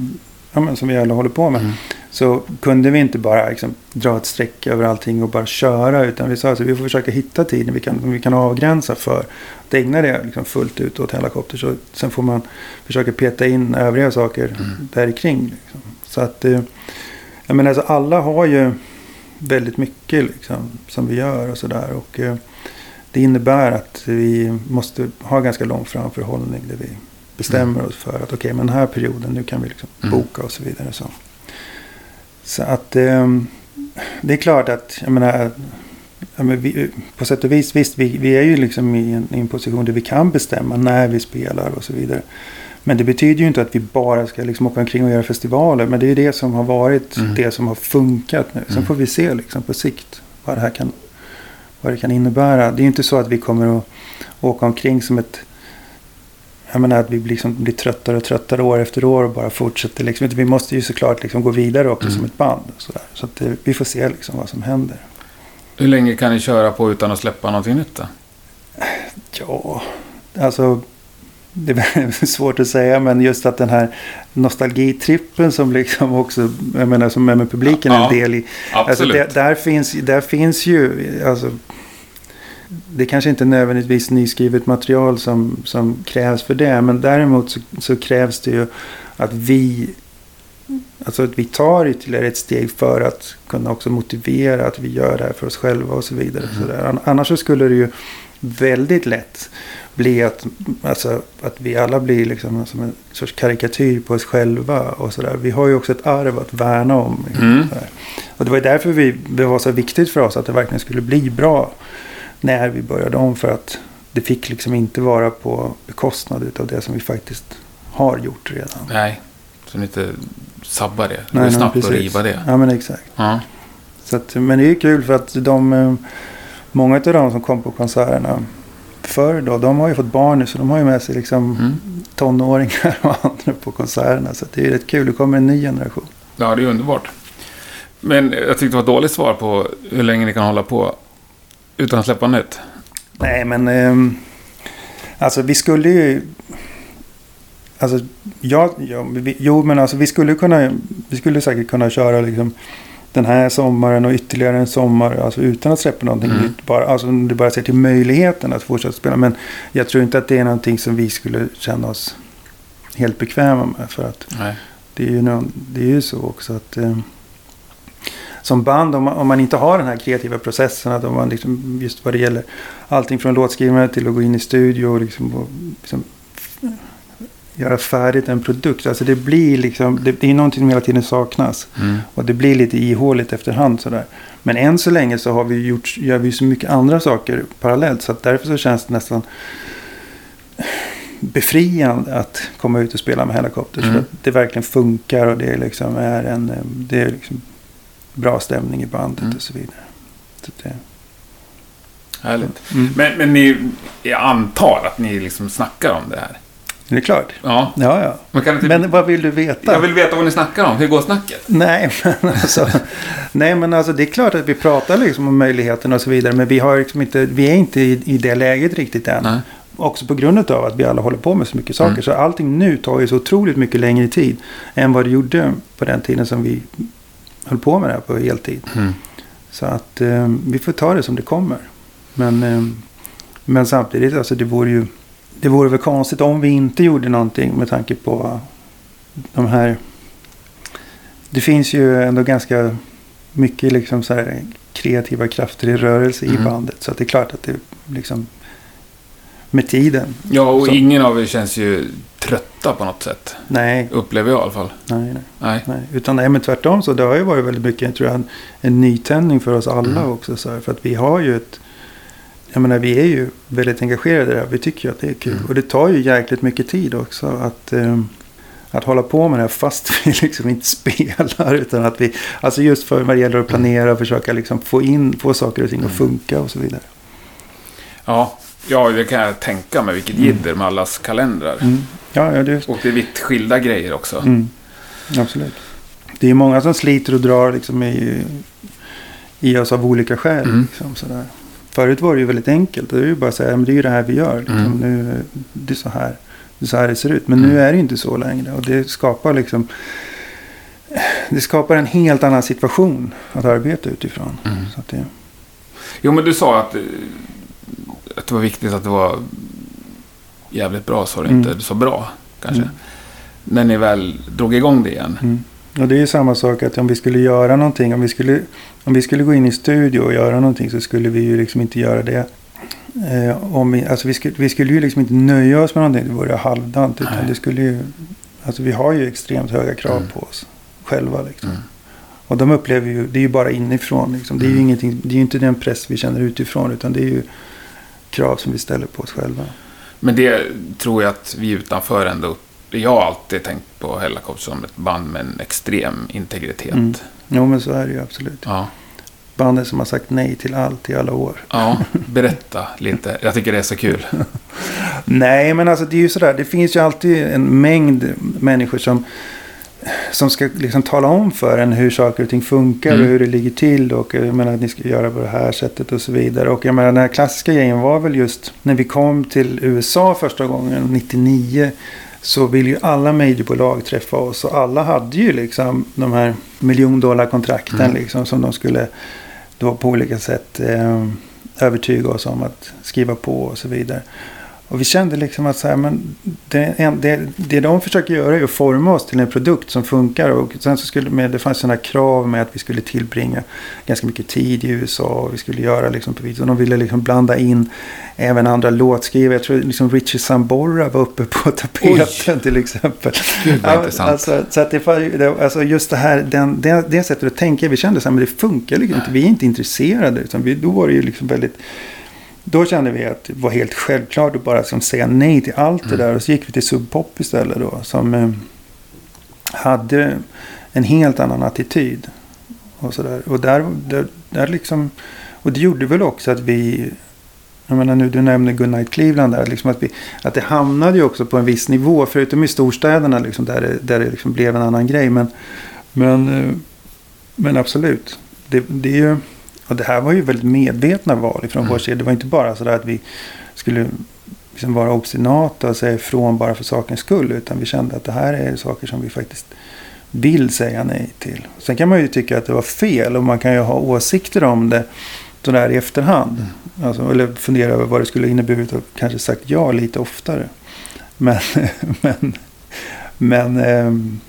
ja, men som vi alla håller på med. Mm. Så kunde vi inte bara liksom, dra ett streck över allting och bara köra. Utan vi sa att vi får försöka hitta tiden vi kan, vi kan avgränsa för att ägna det liksom, fullt ut åt helikopter. Så sen får man försöka peta in övriga saker Mm. där kring. Liksom. Så att, eh, jag menar, alltså, alla har ju väldigt mycket liksom, som vi gör och sådär. Det innebär att vi måste ha ganska lång framförhållning där vi bestämmer oss för att okej, men den här perioden, nu kan vi liksom Mm. boka och så vidare. Så, så att eh, det är klart att, jag menar, ja, men vi, på sätt och vis, visst, vi, vi är ju liksom i en, i en position där vi kan bestämma när vi spelar och så vidare. Men det betyder ju inte att vi bara ska liksom åka omkring och göra festivaler. Men det är ju det som har varit Mm. det som har funkat nu. Sen Mm. får vi se liksom på sikt vad det här kan, vad det kan innebära. Det är ju inte så att vi kommer att åka omkring som ett... Jag menar att vi liksom blir tröttare och tröttare år efter år och bara fortsätter. Liksom. Vi måste ju såklart liksom gå vidare också Mm. som ett band. Så, där. så att, eh, vi får se liksom vad som händer. Hur länge kan ni köra på utan att släppa någonting nytt då? Ja, alltså det är svårt att säga men just att den här nostalgitrippen som liksom också, jag menar som är med publiken Ja, en del i. Alltså Absolut. det, där, finns, där finns ju, alltså det kanske inte är nödvändigtvis nyskrivet material som, som krävs för det. Men däremot så, så krävs det ju att vi Alltså att vi tar ytterligare ett steg för att kunna också motivera att vi gör det här för oss själva och så vidare. Mm. Så där. An- Annars så skulle det ju väldigt lätt bli att, alltså, att vi alla blir liksom som en sorts karikatyr på oss själva. och så där. Vi har ju också ett arv att värna om. liksom, Mm. Och det var därför vi, det var så viktigt för oss att det verkligen skulle bli bra när vi började om. För att det fick liksom inte vara på bekostnad av det som vi faktiskt har gjort redan. Nej, så ni inte sabbar det. Det går snabbt att riva det. Ja men exakt. Ja. Så att, men det är kul för att de, eh, många av de som kom på konserterna förr då, de har ju fått barn nu så de har ju med sig liksom Mm. tonåringar och andra på konserterna. Så det är ju rätt kul, det kommer en ny generation. ja, det är underbart. Men jag tyckte det var ett dåligt svar på hur länge ni kan hålla på utan att släppa nytt. Nej men, ehm, alltså vi skulle ju... Alltså, ja, ja, vi, jo men alltså vi skulle kunna, vi skulle säkert kunna köra liksom den här sommaren och ytterligare en sommar alltså utan att släppa någonting Mm. nytt. Bara, alltså om du bara ser till möjligheten att fortsätta spela. Men jag tror inte att det är någonting som vi skulle känna oss helt bekväma med. För att Nej. det är ju, någon, det är ju så också att eh, som band, om man, om man inte har den här kreativa processen, att om man liksom, just vad det gäller allting från låtskrivare till att gå in i studio och liksom, och, liksom göra färdigt en produkt. Alltså det blir liksom, det, det är någonting som hela tiden saknas. Mm. Och det blir lite ihåligt efterhand sådär. Men än så länge så har vi gjort, gör vi så mycket andra saker parallellt. Så att därför så känns det nästan befriande att komma ut och spela med helikopter. Mm. För att det verkligen funkar och det liksom är en eh, det är liksom bra stämning i bandet Mm. och så vidare. Så det, Härligt. mm. Men, men ni, jag antar att ni liksom snackar om det här? Är det klart? Ja. Ja, ja. Man kan inte, Men vad vill du veta? Jag vill veta vad ni snackar om. Hur går snacket? Nej, men alltså, nej, men alltså det är klart att vi pratar liksom om möjligheterna och så vidare. Men vi, har liksom inte, vi är inte i, i det läget riktigt än. Nej. Också på grund av att vi alla håller på med så mycket saker. Mm. Så allting nu tar ju så otroligt mycket längre tid. Än vad det gjorde på den tiden som vi höll på med det här på heltid. Mm. Så att eh, vi får ta det som det kommer. Men, eh, men samtidigt, alltså det vore ju... Det vore väl konstigt om vi inte gjorde någonting med tanke på de här... Det finns ju ändå ganska mycket liksom så här kreativa krafter i rörelse Mm. i bandet. Så att det är klart att det liksom... Med tiden. Ja, och Så- ingen av er känns ju trötta på något sätt. Nej, Upplever jag i alla fall. nej, nej. Nej. nej. Utan nej, men tvärtom så det har ju varit väldigt mycket, tror jag, en, en nytändning för oss alla Mm. också. Så här, för att vi har ju ett... Jag menar, vi är ju väldigt engagerade i det här. Vi tycker ju att det är kul. Mm. Och det tar ju jäkligt mycket tid också att, ehm, att hålla på med det här fast vi liksom inte spelar. Utan att vi, alltså just för vad det gäller att planera och försöka liksom få in, få saker och ting att Mm. funka och så vidare. Ja, Ja, det kan jag tänka mig. Vilket jidder med allas kalendrar. Mm. Ja, ja, det, Och det är vitt skilda grejer också. mm. absolut. Det är många som sliter och drar liksom i, i oss av olika skäl. Mm. Liksom, sådär. Förut var det ju väldigt enkelt. Det är ju bara att säga, men det är ju det här vi gör. Liksom. Mm. Nu, det, är så här, det är så här det ser ut. Men Mm. nu är det ju inte så längre. Och det skapar liksom... Det skapar en helt annan situation att arbeta utifrån. Mm. Så att det, Jo, men du sa att, eh, att det var viktigt att det var jävligt bra, sa du Mm. inte. Sa bra, kanske. Mm. När ni väl drog igång det igen. Mm. Och det är ju samma sak att om vi skulle göra någonting. Om vi skulle, om vi skulle gå in i studio och göra någonting så skulle vi ju liksom inte göra det. Eh, om vi, alltså vi, skulle, vi skulle ju liksom inte nöja oss med någonting. Det vore halvdant. Utan Nej. det skulle ju, alltså vi har ju extremt höga krav Mm. på oss själva. Liksom. Mm. Och de upplever ju, det är ju bara inifrån. Liksom. Det är ju Mm. ingenting, det är ju inte den press vi känner utifrån. Utan det är ju krav som vi ställer på oss själva. Men det tror jag att vi utanför ändå... Jag har alltid tänkt på Hellacopter som ett band med en extrem integritet. Mm. Jo men så är det ju absolut. Ja. Bandet som har sagt nej till allt i alla år. ja, berätta lite. Jag tycker det är så kul. Nej, men alltså det är ju sådär. Det finns ju alltid en mängd människor som, som ska liksom tala om för en hur saker och ting funkar Mm. och hur det ligger till. Och jag menar att ni ska göra på det här sättet och så vidare. Och jag menar den här klassiska grejen var väl just när vi kom till USA första gången, 99. Så vill ju alla majorbolag träffa oss. Och alla hade ju liksom de här miljondollarkontrakten Mm. liksom som de skulle då på olika sätt eh, övertyga oss om att skriva på och så vidare. Och vi kände liksom att så här, men det, det, det de försöker göra är att forma oss till en produkt som funkar. Och sen så skulle med, det fanns sådana krav med att vi skulle tillbringa ganska mycket tid i USA. Och vi skulle göra liksom på. Och de ville liksom blanda in även andra låtskrivare. Jag tror liksom Richie Sambora var uppe på tapeten till exempel. Gud vad intressant. Alltså, så att det, var- det, alltså just det här, den, det, det sättet att tänka. Vi kände så här, men det funkar liksom inte. Vi är inte intresserade. Utan vi, då var det ju liksom väldigt... Då kände vi att det var helt självklart att bara liksom säga nej till allt det Mm. där. Och så gick vi till Sub Pop istället då. Som eh, hade en helt annan attityd. Och, så där. och där, där, där liksom... Och det gjorde väl också att vi... Jag menar nu, du nämner Goodnight Cleveland där. Liksom att, vi, att det hamnade ju också på en viss nivå. Förutom i storstäderna liksom, där det, där det liksom blev en annan grej. Men, men, eh, men absolut. Det, det är ju... Och det här var ju väldigt medvetna val från Mm. vår sida. Det var inte bara så där att vi skulle liksom vara obstinata och säga ifrån bara för sakens skull. Utan vi kände att det här är saker som vi faktiskt vill säga nej till. Sen kan man ju tycka att det var fel och man kan ju ha åsikter om det sådär i efterhand. Alltså, eller fundera över vad det skulle inneburit och kanske sagt ja lite oftare. Men, men, men, ehm,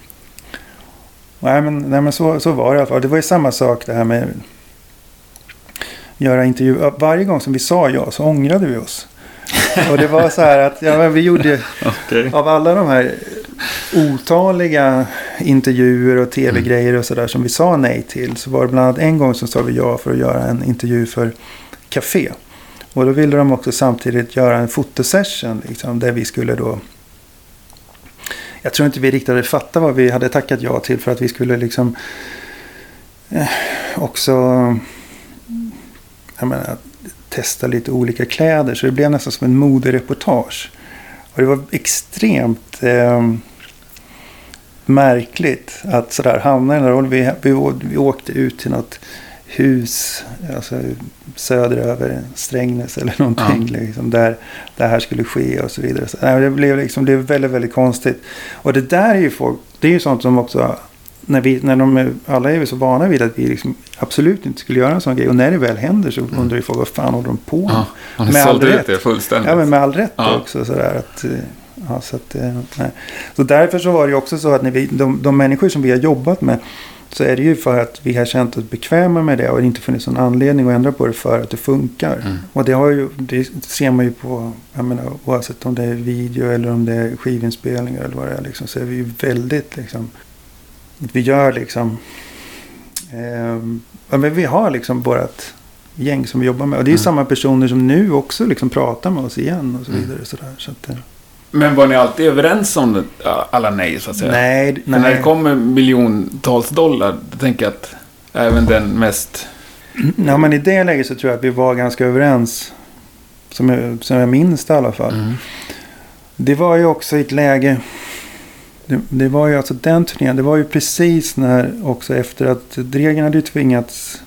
nej, men, nej, men så, så var det i alla fall. Det var ju samma sak det här med göra intervju. Varje gång som vi sa ja så ångrade vi oss. Och det var så här att ja, vi gjorde Okej. av alla de här otaliga intervjuer och tv-grejer och sådär som vi sa nej till. Så var det bland annat en gång som sa vi ja för att göra en intervju för Café. Och då ville de också samtidigt göra en fotosession liksom, där vi skulle då jag tror inte vi riktigt hade fattat vad vi hade tackat ja till för att vi skulle liksom eh, också jag menar, testa lite olika kläder. Så det blev nästan som en modereportage. Och det var extremt eh, märkligt att sådär hamna i den där rollen. Vi, vi, vi åkte ut till något hus alltså, söderöver Strängnäs eller någonting. Liksom, där det här skulle ske och så vidare. Så, nej, det, blev liksom, det blev väldigt, väldigt konstigt. Och det där är ju folk, det är ju sånt som också när vi, när de, är- alla är vi så vana vid att vi liksom absolut inte skulle göra en sån grej. Och när det väl händer så undrar ju folk vad fan håller de på med? Ja, Med all rätt. er fullständigt? Ja, men med all rätt Ja. också. Sådär, att, eh, ja, så, att, eh, nej. så därför så var det ju också så att när vi, de, de människor som vi har jobbat med så är det ju för att vi har känt oss bekväma med det och det inte funnits någon anledning att ändra på det för att det funkar. Mm. Och det, har ju, det ser man ju på, jag menar, oavsett om det är video eller om det är skivinspelningar eller vad det är, liksom, så är vi ju väldigt liksom, vi gör liksom, ja, men vi har liksom vårat gäng som vi jobbar med. Och det är Mm. samma personer som nu också liksom pratar med oss igen och så Mm. vidare. Sådär. Så att, eh, Men var ni alltid överens om det, alla nej, så att säga? nej, För när det nej. kommer miljontals dollar, då tänker jag att även den mest... Ja, men i det läget så tror jag att vi var ganska överens Som jag, som jag minns det i alla fall. Mm. Det var ju också ett läge. Det, det var ju alltså den turnén. Det var ju precis när också efter att Dregen hade ju tvingats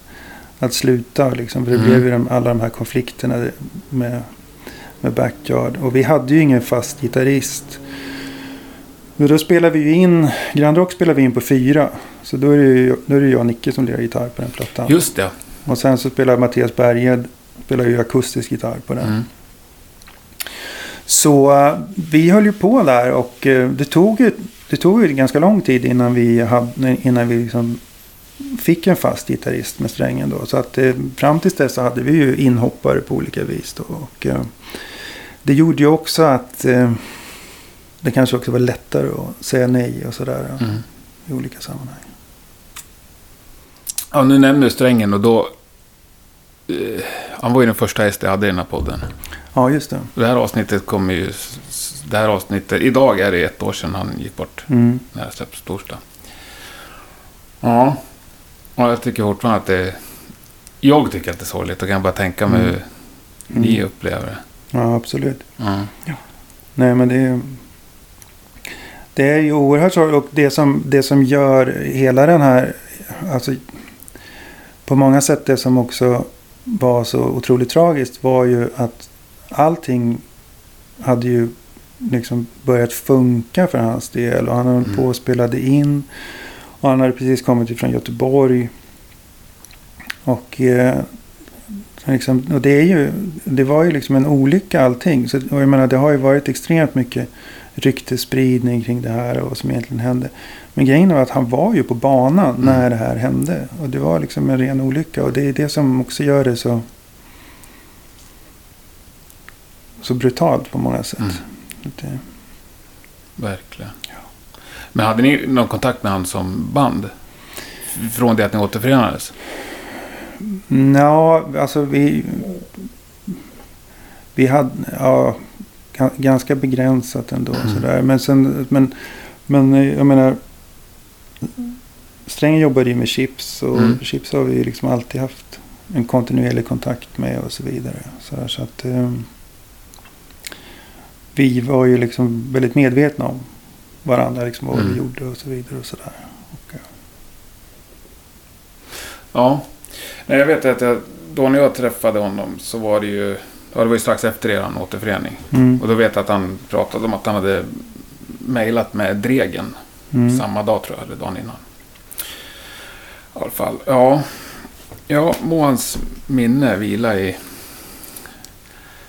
att sluta. Liksom, för det Mm. blev ju de, alla de här konflikterna med, med Backyard. Och vi hade ju ingen fast gitarrist. Men då spelade vi ju in. Grand Rock spelade vi in på fyra. Så då är det ju då är det jag och Nicke som lirar gitarr på den plattan. Just det. Och sen så spelar Mattias Berghed. Spelar ju akustisk gitarr på den. Mm. Så eh, vi höll ju på där och eh, det tog ju, det tog ju ganska lång tid innan vi, hade, innan vi liksom fick en fast gitarrist med strängen då. Så att eh, fram tills dess så hade vi ju inhoppare på olika vis då. Och, det gjorde ju också att det kanske också var lättare att säga nej och sådär Mm. i olika sammanhang. Ja, nu nämner du strängen och då... Eh, han var ju den första gäst jag hade i den här podden. Ja, just det. Det här avsnittet kommer ju... Det här avsnittet... Idag är det ett år sedan han gick bort. Mm. När det släpps torsdag. Ja. Och jag tycker fortfarande att det... Jag tycker att det är sorgligt. Och kan jag bara tänka mig Mm. hur ni upplever det. Ja, absolut. Ja. Nej, men det är, det är ju oerhört sorgligt. Och det som, det som gör hela den här... Alltså, på många sätt det som också var så otroligt tragiskt var ju att allting hade ju liksom börjat funka för hans del. Och han höll Mm. på och spelade in. Och han hade precis kommit ifrån Göteborg. Och, eh, liksom, och det, är ju, det var ju liksom en olycka allting. Så, och jag menar, det har ju varit extremt mycket ryktesspridning kring det här och vad som egentligen hände. Men grejen var att han var ju på banan Mm. när det här hände. Och det var liksom en ren olycka. Och det är det som också gör det så, så brutalt på många sätt. Mm. Det, Verkligen. Men hade ni någon kontakt med han som band? Från det att ni återförenades? Ja, alltså vi... Vi hade... Ja, ga- ganska begränsat ändå. Mm. Sådär. Men, sen, men, men eh, jag menar... Strängen jobbade ju med Chips. Och Mm. Chips har vi liksom alltid haft en kontinuerlig kontakt med och så vidare. Så, där, så att... Eh, vi var ju liksom väldigt medvetna om varandra. Liksom, vad Mm. vi gjorde och så vidare. Och så där. Och, eh, Ja. Nej, jag vet att jag, då när jag träffade honom så var det ju... Ja, det var ju strax efter er återförening. mm, Och då vet jag att han pratade om att han hade mejlat med Dregen mm. samma dag tror jag, eller dagen innan. I alla fall, ja. Ja, må hans minne vila i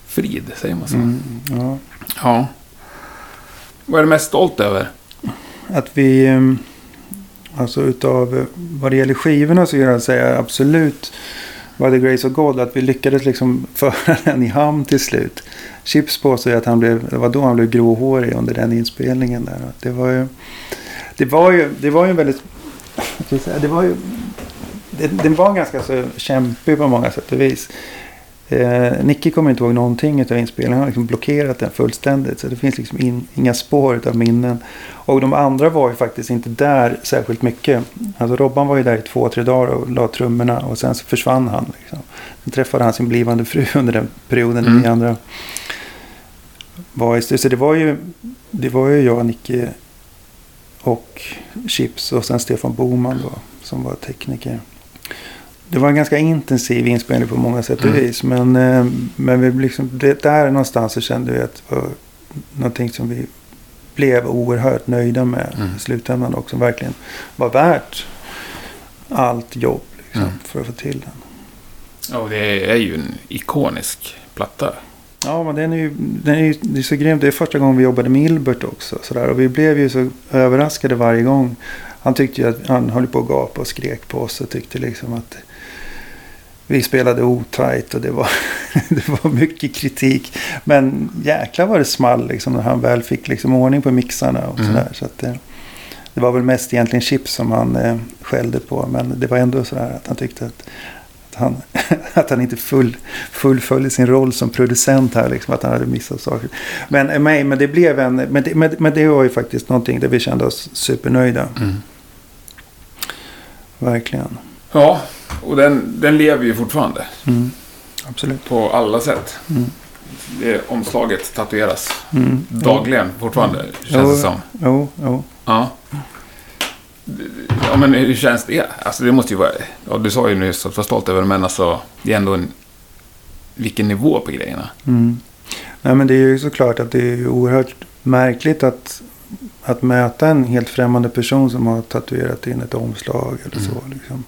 frid, säger man så? Mm, ja. Ja. Vad är du mest stolt över? Att vi, ehm, alltså utav eh, vad det gäller skivorna så kan jag säga absolut by the grace of God att vi lyckades liksom föra den i hamn till slut. Chips påstår att han blev, det var då han blev gråhårig under den inspelningen där. Det var ju, det var ju, det var ju en väldigt, vad ska säga, det var ju, det, den var ganska så kämpig på många sätt och vis. Eh, Nicky kommer inte ihåg någonting av inspelningen. Han har liksom blockerat den fullständigt. Så det finns liksom in, inga spår av minnen. Och de andra var ju faktiskt inte där särskilt mycket. Alltså Robban var ju där i två, tre dagar och la trummorna. Och sen så försvann han. Liksom. Sen träffade han sin blivande fru under den perioden. Mm. Vi andra var i Så det var ju, det var ju jag, Nicky och Chips och sen Stefan Boman då. Som var tekniker. Det var en ganska intensiv inspelning på många sätt och Mm. vis. Men, eh, men vi liksom, det, där någonstans så kände vi att det var någonting som vi blev oerhört nöjda med Mm. i slutändan också. Verkligen var värt allt jobb liksom, Mm. för att få till den. Ja, och det är ju en ikonisk platta. Ja, men den är ju, den är ju det är så grymt. Det är första gången vi jobbade med Ilbert också. Så där. Och vi blev ju så överraskade varje gång. Han tyckte ju att han höll på att gapa och skrek på oss. Och tyckte liksom att vi spelade otajt. Och det var, det var mycket kritik. Men jäklar vad det small liksom, när han väl fick liksom ordning på mixarna. Och Mm. sådär. Så att det, det var väl mest egentligen Chips som han eh, skällde på. Men det var ändå så här att han tyckte att att han, att han inte full, fullföljde sin roll som producent här. Liksom, att han hade missat saker. Men, eh, men, men det blev en... Men det, men, men det var ju faktiskt någonting där vi kände oss supernöjda. Mm. Verkligen. Ja, och den, den lever ju fortfarande. Mm. Absolut. På alla sätt. Mm. det omslaget tatueras Mm. dagligen fortfarande, känns Jo. det som. Jo, jo. Ja. Ja, men hur känns det? Alltså det måste ju vara... Ja, du sa ju nyss att du var stolt över det, men alltså det är ändå en... Vilken nivå på grejerna. Mm. Nej, men det är ju såklart att det är oerhört märkligt att, att möta en helt främmande person som har tatuerat in ett omslag eller så. Liksom.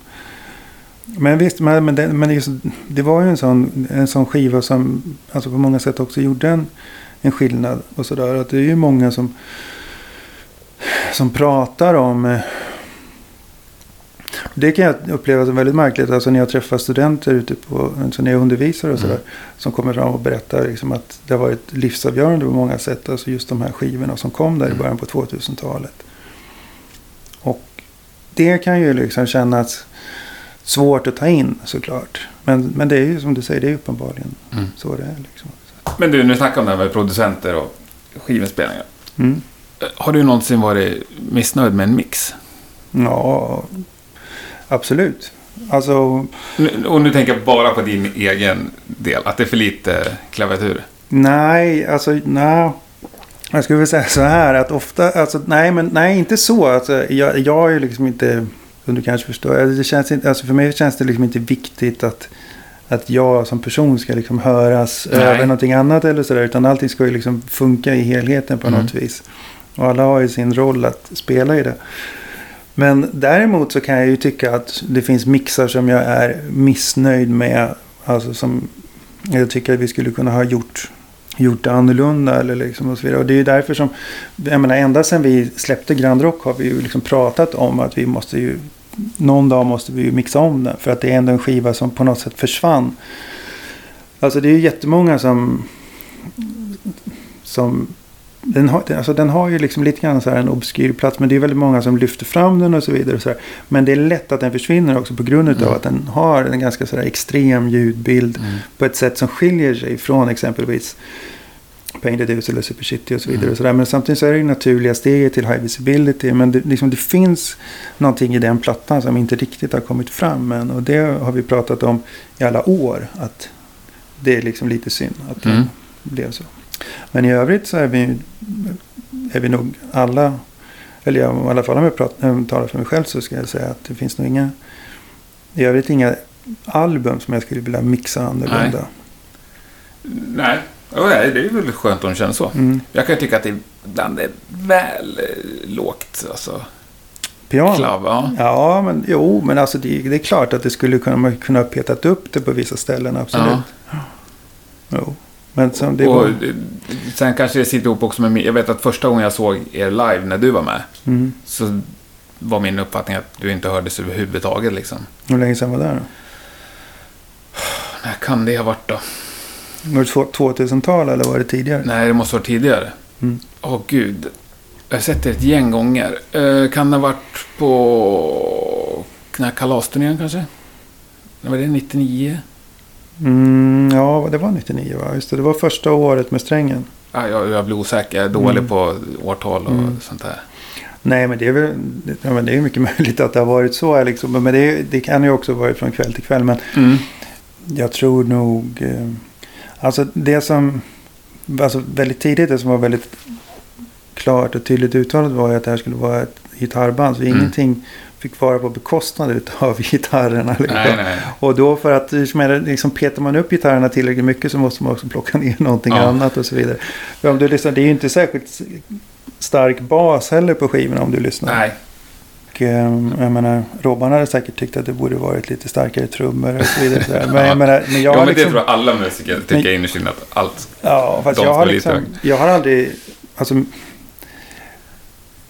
Men visst, men, men, det, men så- det var ju en sån, en sån skiva som alltså på många sätt också gjorde en, en skillnad. Och sådär. Att det är ju många som, som pratar om... eh, Det kan jag uppleva som väldigt märkligt. Alltså när jag träffar studenter ute på, alltså när jag undervisar och sådär. Mm. Som kommer fram och berättar liksom att det har varit livsavgörande på många sätt. Alltså just de här skivorna som kom där i Mm. början på 2000-talet. Och det kan ju liksom kännas svårt att ta in såklart. Men, men det är ju som du säger, det är uppenbarligen Mm. så det är. Liksom. Men du, nu snackar om det här med producenter och skivinspelningar. Mm. Har du någonsin varit missnöjd med en mix? Ja, absolut. Alltså, Och nu tänker jag bara på din egen del, att det är för lite klaviatur. nej, alltså nej. Jag skulle vilja säga så här att ofta, alltså nej men nej inte så. Alltså, jag, jag är ju liksom inte, som du kanske förstår, alltså, det känns inte, alltså för mig känns det liksom inte viktigt att, att jag som person ska liksom höras Nej. över någonting annat eller sådär. Utan allting ska ju liksom funka i helheten på Mm. något vis. Och alla har ju sin roll att spela i det. Men däremot så kan jag ju tycka att det finns mixar som jag är missnöjd med. Alltså som jag tycker att vi skulle kunna ha gjort, gjort det annorlunda. Eller liksom och så vidare. Och det är ju därför som, jag menar ända sedan vi släppte Grand Rock har vi ju liksom pratat om att vi måste ju, någon dag måste vi ju mixa om den. För att det är ändå en skiva som på något sätt försvann. Alltså det är ju jättemånga som, som den har, alltså den har ju liksom lite grann så här en obskyr plats. Men det är väldigt många som lyfter fram den och så vidare. Och så. Men det är lätt att den försvinner också på grund Mm. av att den har en ganska så extrem ljudbild. På ett sätt som skiljer sig från exempelvis Painted Hus eller Super City och så vidare. Mm. Och så där. Men samtidigt så är det ju naturliga steget till high visibility. Men det, liksom, det finns någonting i den plattan som inte riktigt har kommit fram än. Och det har vi pratat om i alla år. Att det är liksom lite synd att det Mm. blev så. Men i övrigt så är vi, är vi nog alla, eller jag, i alla fall om jag pratar, talar för mig själv så ska jag säga att det finns nog inga, i övrigt inga album som jag skulle vilja mixa annorlunda. Nej, Ja, det är väl skönt om de känner så. Mm. Jag kan ju tycka att det ibland är väl eh, lågt. Alltså, Piano? klav, ja. Ja, men jo, men alltså det, det är klart att det skulle kunna, man kunna ha petat upp det på vissa ställen, absolut. Jo. Men som det var... sen kanske det sitter ihop också med Jag vet att första gången jag såg er live när du var med. Mm. Så var min uppfattning att du inte hördes överhuvudtaget liksom. Hur länge sedan var det då? När kan det ha varit då? Var det två- 2000-tal eller var det tidigare? Nej, det måste vara tidigare. Mm. Åh gud. Jag har sett det ett gäng gånger. Eh, kan det ha varit på den här kalasturnén kanske? När var det? 99? Mm, ja, det var 99 va? Just det, det var första året med strängen. Ah, jag, jag blir osäker. Jag är dålig Mm. på årtal och Mm. sånt där. Nej, men det är väl ja, men det är mycket möjligt att det har varit så. Liksom. Men det, det kan ju också varit från kväll till kväll. Men Mm. jag tror nog... Eh, alltså det som... Alltså väldigt tidigt, det som var väldigt klart och tydligt uttalat var ju att det här skulle vara ett gitarrband. Så Mm. ingenting fick vara på bekostnad av gitarrerna. Liksom. Nej, nej. Och då för att liksom, petar man upp gitarrerna tillräckligt mycket så måste man också plocka ner någonting Ja. annat och så vidare. För om du lyssnar, det är ju inte särskilt stark bas heller på skivorna om du lyssnar. Nej. Och, ehm, jag menar, Robban hade säkert tyckt att det borde varit lite starkare trummor och så vidare. Så. Men Ja. jag menar, men jag Ja, men det liksom, tror jag alla musiker tycker Men- innerst inne att allt. Ja, fast jag har liksom, jag har aldrig, alltså,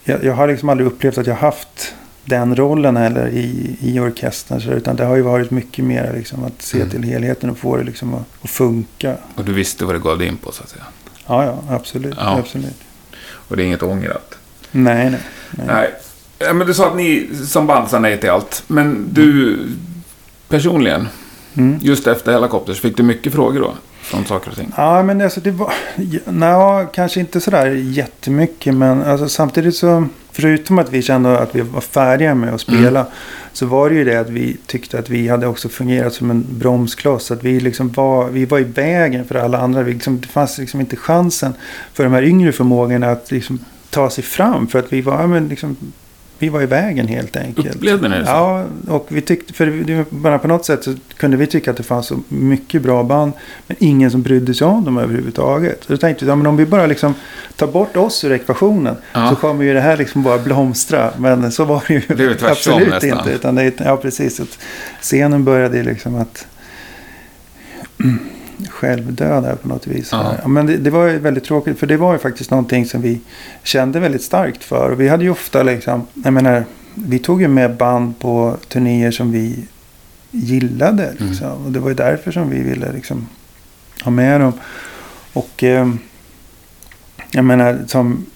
jag, jag har liksom aldrig upplevt att jag haft den rollen heller i, i orkestern. Så, utan det har ju varit mycket mer liksom att se Mm. till helheten och få det liksom att, att funka. Och du visste vad du gav dig in på så att säga. Ja, ja, absolut. Ja. absolut. Och det är inget ångrat. Nej, nej. nej. Nej. Ja, Men du sa att ni som band sa nej till allt. Men du personligen, Mm. just efter Helicopters, fick du mycket frågor då? Från saker och ting? Ja, men alltså det var... Nej, kanske inte sådär jättemycket. Men alltså, samtidigt så... förutom att vi kände att vi var färdiga med att spela. Mm. Så var det ju det att vi tyckte att vi hade också fungerat som en bromskloss. Att vi liksom var, vi var i vägen för alla andra. Vi liksom, det fanns liksom inte chansen för de här yngre förmågorna att liksom ta sig fram. För att vi var, men liksom, vi var i vägen helt enkelt. Upplevde ni det så? Ja, och vi tyckte, för bara på något sätt så kunde vi tycka att det fanns så mycket bra band. Men ingen som brydde sig om dem överhuvudtaget. Så då tänkte vi, ja, men om vi bara liksom tar bort oss ur ekvationen. Ja. Så kommer ju det här liksom bara blomstra. Men så var det ju det är absolut nästan. inte. Utan det, ja, precis. Att scenen började liksom att självdöda på något vis. Ja. Men det, det, var ju väldigt tråkigt. För det var ju faktiskt någonting som vi kände väldigt starkt för. Och vi hade ju ofta liksom, jag menar, vi tog ju med band på turnéer som vi gillade. Mm. Liksom. Mm. Och det var ju därför som vi ville liksom ha med dem. Och eh, jag menar som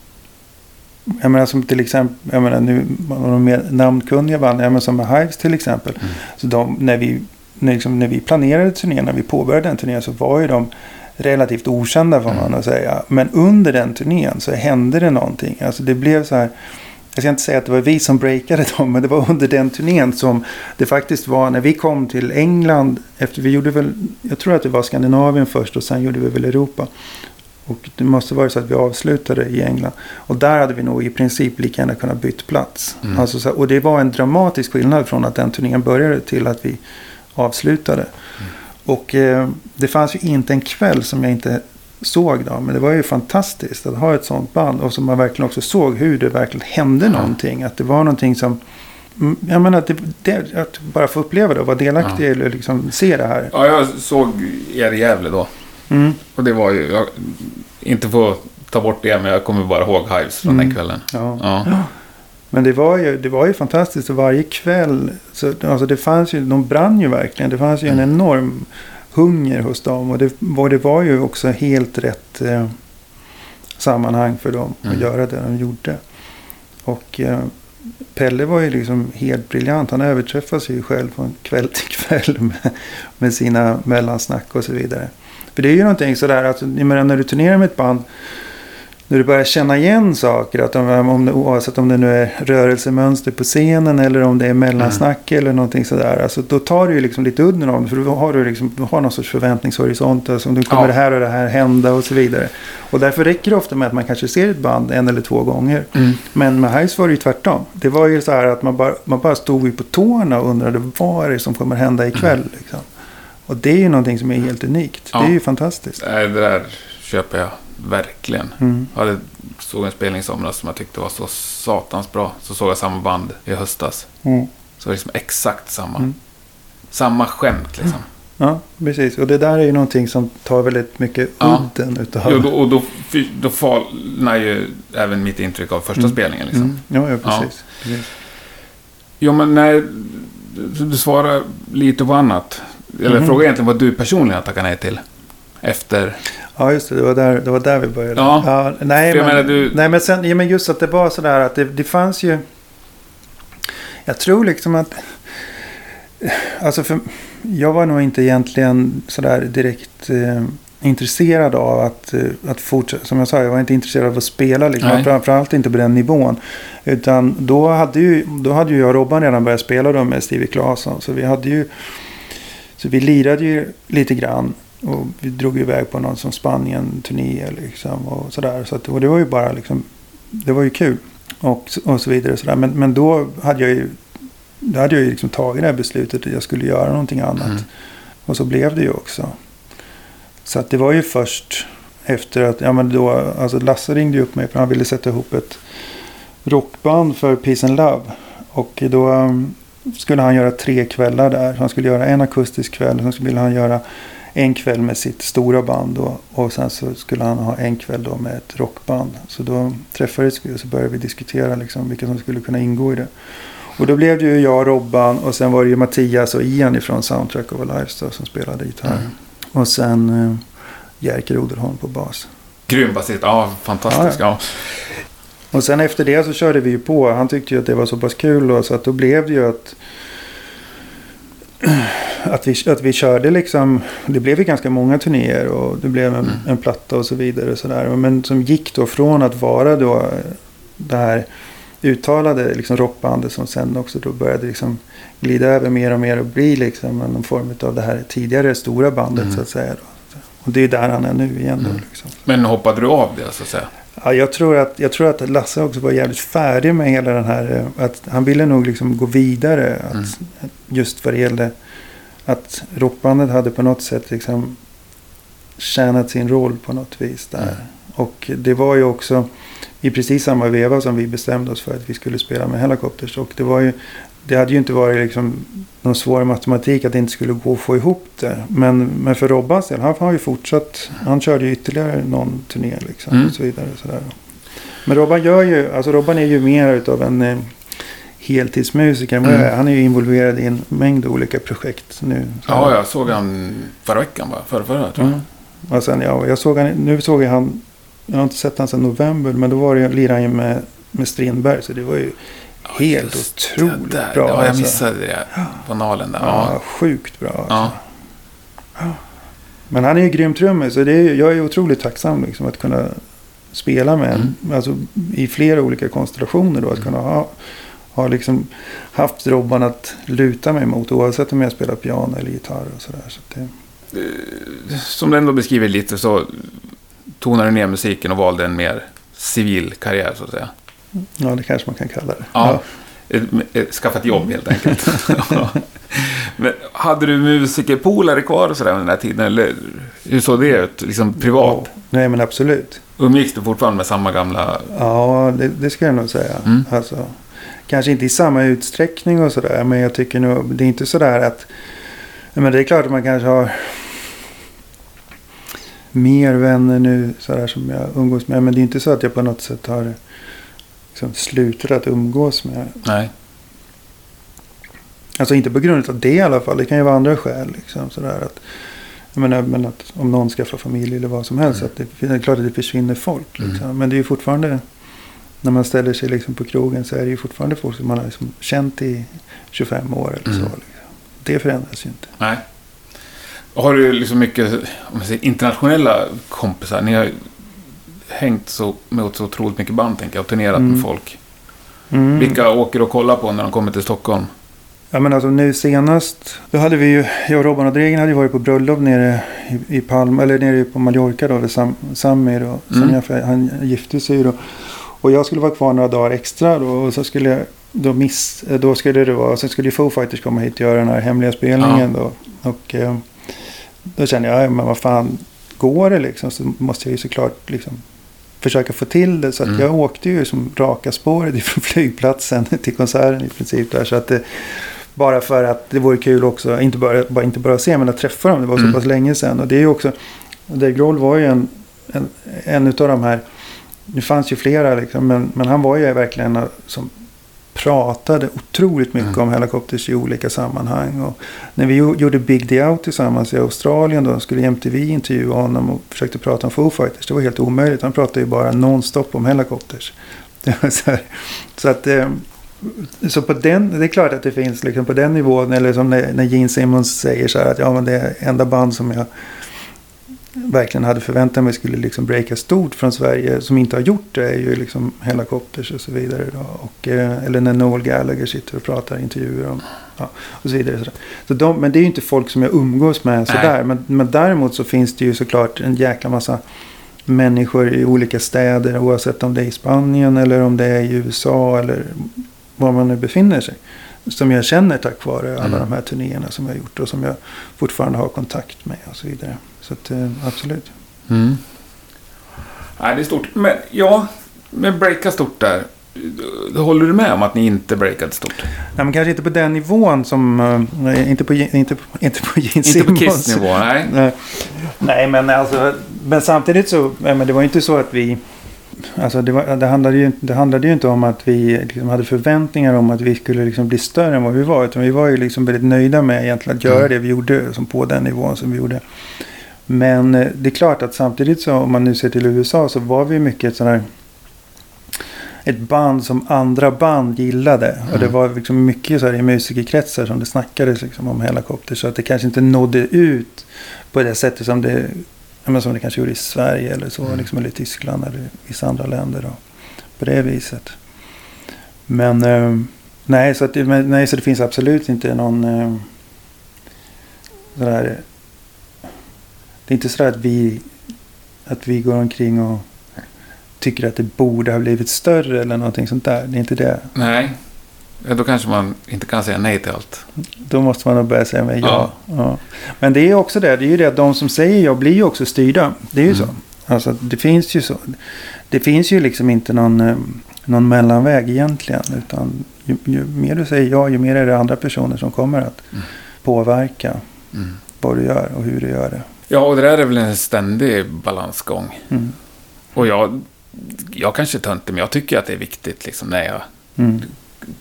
jag menar som till exempel, jag menar nu, de mer namnkunniga band, jag menar som Hives till exempel. Mm. Så de, när vi liksom, när vi planerade turnén, när vi påbörjade den turnén så var ju de relativt okända får man mm. säga. Men under den turnén så hände det någonting. Alltså det blev så här. Jag ska inte säga att det var vi som breakade dem, men det var under den turnén som det faktiskt var när vi kom till England. Efter vi gjorde väl, jag tror att det var Skandinavien först och sen gjorde vi väl Europa. Och det måste vara så att vi avslutade i England. Och där hade vi nog i princip lika gärna kunnat byta plats. Mm. Alltså så, och det var en dramatisk skillnad från att den turnén började till att vi avslutade. Mm. Och eh, det fanns ju inte en kväll som jag inte såg då. Men det var ju fantastiskt att ha ett sånt band. Och som man verkligen också såg hur det verkligen hände mm. någonting. Att det var någonting som... Mm, jag menar att, det, det, att bara få uppleva det och vara delaktig ja. eller liksom se det här. Ja, jag såg er i Gävle då. Mm. Och det var ju... Jag, inte få ta bort det, men jag kommer bara ihåg Hives från mm. den kvällen. Ja. ja. Men det var ju, det var ju fantastiskt. Och varje kväll, så, alltså det fanns ju, de brann ju verkligen. Det fanns ju en mm. enorm hunger hos dem. Och det, och det var ju också helt rätt eh, sammanhang för dem mm. att göra det de gjorde. Och eh, Pelle var ju liksom helt briljant. Han överträffade sig ju själv från kväll till kväll med, med sina mellansnack och så vidare. För det är ju någonting sådär att när du turnerar med ett band när du börjar känna igen saker, att om, om det, oavsett om det nu är rörelsemönster på scenen eller om det är mellansnack mm. eller någonting sådär. Alltså, då tar du ju liksom lite udden av det. För då har du, liksom, du har någon sorts förväntningshorisont. Alltså, nu kommer ja. det här och det här hända och så vidare. Och därför räcker det ofta med att man kanske ser ett band en eller två gånger. Mm. Men med Hives var det ju tvärtom. Det var ju så här att man bara, man bara stod på tårna och undrade vad är det som kommer hända ikväll. Mm. Liksom. Och det är ju någonting som är helt unikt. Ja. Det är ju fantastiskt. Det där köper jag Verkligen. Mm. Jag hade, såg en spelning i somras som jag tyckte var så satans bra. Så såg jag samma band i höstas. Mm. Så liksom exakt samma. Mm. Samma skämt liksom. Ja, precis. Och det där är ju någonting som tar väldigt mycket ja. udden utav... Då, och då, då falnar ju även mitt intryck av första mm. spelningen. Liksom. Mm. Ja, ja, precis. Ja. precis. Jo, men när du svarar lite på annat. Eller mm. fråga egentligen vad du personligen har tackat nej till. Efter... Ja, just det. Det var där, det var där vi började. Ja, ja nej, men, menar, du... nej, men sen, ja, men just att det var sådär att det, det fanns ju... Jag tror liksom att... Alltså för, jag var nog inte egentligen sådär direkt eh, intresserad av att, eh, att fortsätta. Som jag sa, jag var inte intresserad av att spela. Liksom. Framförallt inte på den nivån. Utan då hade ju, då hade ju jag och Robban redan börjat spela då med Stevie Claesson. Så vi hade ju... Så vi lirade ju lite grann. Och vi drog iväg på någon som Spanien-turné liksom och sådär. Så att, och det var ju bara liksom, det var ju kul. Och, och så vidare. Så men, men då hade jag ju, då hade jag ju liksom tagit det här beslutet att jag skulle göra någonting annat. Mm. Och så blev det ju också. Så att det var ju först efter att, ja men då, alltså Lasse ringde ju upp mig för han ville sätta ihop ett rockband för Peace and Love. Och då um, skulle han göra tre kvällar där. Han skulle göra en akustisk kväll. Sen skulle han göra en kväll med sitt stora band då, och sen så skulle han ha en kväll då med ett rockband. Så då träffades vi och så började vi diskutera liksom vilka som skulle kunna ingå i det. Och då blev det ju jag, Robban och sen var det ju Mattias och Ian ifrån Soundtrack of a Lifestyle som spelade gitarr. Mm. Och sen eh, Jerker Odelholm på bas. Grym basist, ja fantastisk. Ja, ja. Och sen efter det så körde vi ju på. Han tyckte ju att det var så pass kul då, så att då blev det ju att att, vi, att vi körde liksom, det blev ju ganska många turnéer och det blev en, mm. en platta och så vidare. Och så där. Men som gick då från att vara då det här uttalade liksom rockbandet som sen också då började liksom glida över mer och mer och bli liksom någon form av det här tidigare stora bandet Mm. så att säga. Då. Och det är där han är nu igen då. Mm. Liksom. Men hoppade du av det så att säga? Ja, jag, tror att, jag tror att Lasse också var jävligt färdig med hela den här. eh, Att han ville nog liksom gå vidare. Att, Mm. Just vad det gällde. Att rockbandet hade på något sätt liksom tjänat sin roll på något vis där. Mm. Och det var ju också i precis samma veva som vi bestämde oss för att vi skulle spela med Helicopters. Och det var ju det hade ju inte varit liksom någon svår matematik att det inte skulle gå att få ihop det. Men, men för Robbans del, han har ju fortsatt. Han körde ju ytterligare någon turné liksom. Mm. Och så vidare. Och sådär. Men Robban gör ju, alltså Robban är ju mer utav en eh, heltidsmusiker. Mm. Han är ju involverad i en mängd olika projekt nu. Så- Ja, jag såg han förra veckan va? Förra, förra tror jag. Mm. Och sen, ja, jag såg han, nu såg jag han, jag har inte sett han sedan november, men då var det, lirade han ju med, med Strindberg. Så det var ju helt otroligt där. bra. Ja, jag alltså. missade det. På nalen där. Ja, Ja. sjukt bra. Alltså. Ja. Men han är ju grym trummis. Så det är, ju- jag är otroligt tacksam liksom, att kunna spela med en. Alltså, I flera olika konstellationer. Då, att kunna ha, ha liksom haft Robban att luta mig mot. Oavsett om jag spelar piano eller gitarr. Och sådär. Så det, Som du ändå beskriver lite så tonade du ner musiken och valde en mer civil karriär så att säga. ja, det kanske man kan kalla det. Ja. Ett, ett, skaffa ett jobb helt enkelt. Ja. Men hade du musikerpolare kvar och sådär under den här tiden? Eller hur såg det ut? Liksom privat? Ja. Nej, men absolut. Umgicks du fortfarande med samma gamla... Ja, det, det ska jag nog säga. Mm. Alltså, kanske inte i samma utsträckning och sådär. Men jag tycker nog, det är inte sådär att... Men det är klart att man kanske har mer vänner nu sådär som jag umgås med. Men det är inte så att jag på något sätt har liksom slutat att umgås med. Nej. Alltså inte på grund av det i alla fall. Det kan ju vara andra skäl. Liksom, sådär att, jag menar, men att om någon skaffar familj eller vad som helst. Mm. Att det, det är klart att det försvinner folk. Liksom. Mm. Men det är ju fortfarande. När man ställer sig liksom på krogen så är det ju fortfarande folk som man har liksom känt i 25 år eller så. Mm. Liksom. Det förändras ju inte. Nej. Har du liksom mycket om säger, internationella kompisar? Ni har hängt så, med så otroligt mycket band tänker jag och turnerat Mm. med folk. Mm. Vilka åker och kollar på när de kommer till Stockholm? Ja men alltså nu senast. Då hade vi ju, jag och Robban och Dregen hade ju varit på bröllop nere i, i Palma. Eller nere på Mallorca då. Vid Sam, Samir och Mm. Sonja, han gifte sig ju då. Och jag skulle vara kvar några dagar extra då. Och så skulle jag då miss, då skulle det vara, sen skulle ju Foo Fighters komma hit och göra den här hemliga spelningen då. Och eh, då kände jag, ja men vad fan, går det liksom så måste jag ju såklart liksom försöka få till det. Så att Mm. jag åkte ju som raka spåret ifrån flygplatsen till konserten i princip där. Så att det, bara för att det vore kul också, inte bara, bara, inte bara att se men att träffa dem. Det var Mm. så pass länge sedan. Och det är ju också, Dave Grohl var ju en, en, en utav de här, det fanns ju flera liksom, men, men han var ju verkligen en som pratade otroligt mycket Mm. om Helicopters i olika sammanhang. Och när vi gjo- gjorde Big Day Out tillsammans i Australien då skulle MTV intervjua honom och försökte prata om Foo Fighters. Det var helt omöjligt. Han pratade ju bara nonstop om var så, att eh, så på den, det är klart att det finns liksom på den nivån. Eller som när, när Gene Simmons säger så här att ja men det är enda band som jag verkligen hade förväntat mig skulle liksom breaka stort från Sverige. Som inte har gjort det är ju liksom Helicopters och så vidare. Och, eh, eller när Noel Gallagher sitter och pratar intervjuer om. Ja, och så vidare. Så, så de, men det är ju inte folk som jag umgås med sådär. Men, men däremot så finns det ju såklart en jäkla massa människor i olika städer. Oavsett om det är i Spanien eller om det är i USA eller var man nu befinner sig. Som jag känner tack vare alla Mm. de här turnéerna som jag har gjort. Och som jag fortfarande har kontakt med och så vidare. Så att, eh, absolut. Mm. Nej, det är stort. Men ja, med breaka stort där. Håller du med om att ni inte breakade stort? Nej, men kanske inte på den nivån som... eh, nej, inte på, inte på, inte på Gene Inte på Simmons. Kiss-nivå, nej. Nej. Nej, men alltså... Men samtidigt så... Men det var inte så att vi... Alltså det, var, det, handlade ju, det handlade ju inte om att vi liksom hade förväntningar om att vi skulle liksom bli större än vad vi var. Utan vi var ju liksom väldigt nöjda med egentligen att göra Mm. det vi gjorde som på den nivån som vi gjorde. Men eh, det är klart att samtidigt så om man nu ser till USA så var vi mycket ett sån här ett band som andra band gillade. Och det Mm. var liksom mycket så här i musikerkretsar som det snackades liksom om Helicopter. Så att det kanske inte nådde ut på det sättet som det, men som det kanske gjorde i Sverige eller så. Mm. Liksom, eller i Tyskland eller vissa andra länder. Då, på det viset. Men eh, nej, så att, det- men, nej, så det finns absolut inte någon eh, sådär. Det är inte så att vi, att vi går omkring och tycker att det borde ha blivit större eller någonting sånt där. Det är inte det. Nej. Då kanske man inte kan säga nej till allt. Då måste man nog börja säga ja. Ja. ja. Men det är också det. Det är ju det att de som säger ja blir ju också styrda. Det är ju Mm. så. Alltså det finns ju så. Det finns ju liksom inte någon, eh, någon mellanväg egentligen. Utan ju, ju mer du säger ja, ju mer är det andra personer som kommer att Mm. påverka Mm. vad du gör och hur du gör det. Ja, och det där är väl en ständig balansgång. Mm. Och jag, jag kanske är töntig, men jag tycker att det är viktigt liksom, när jag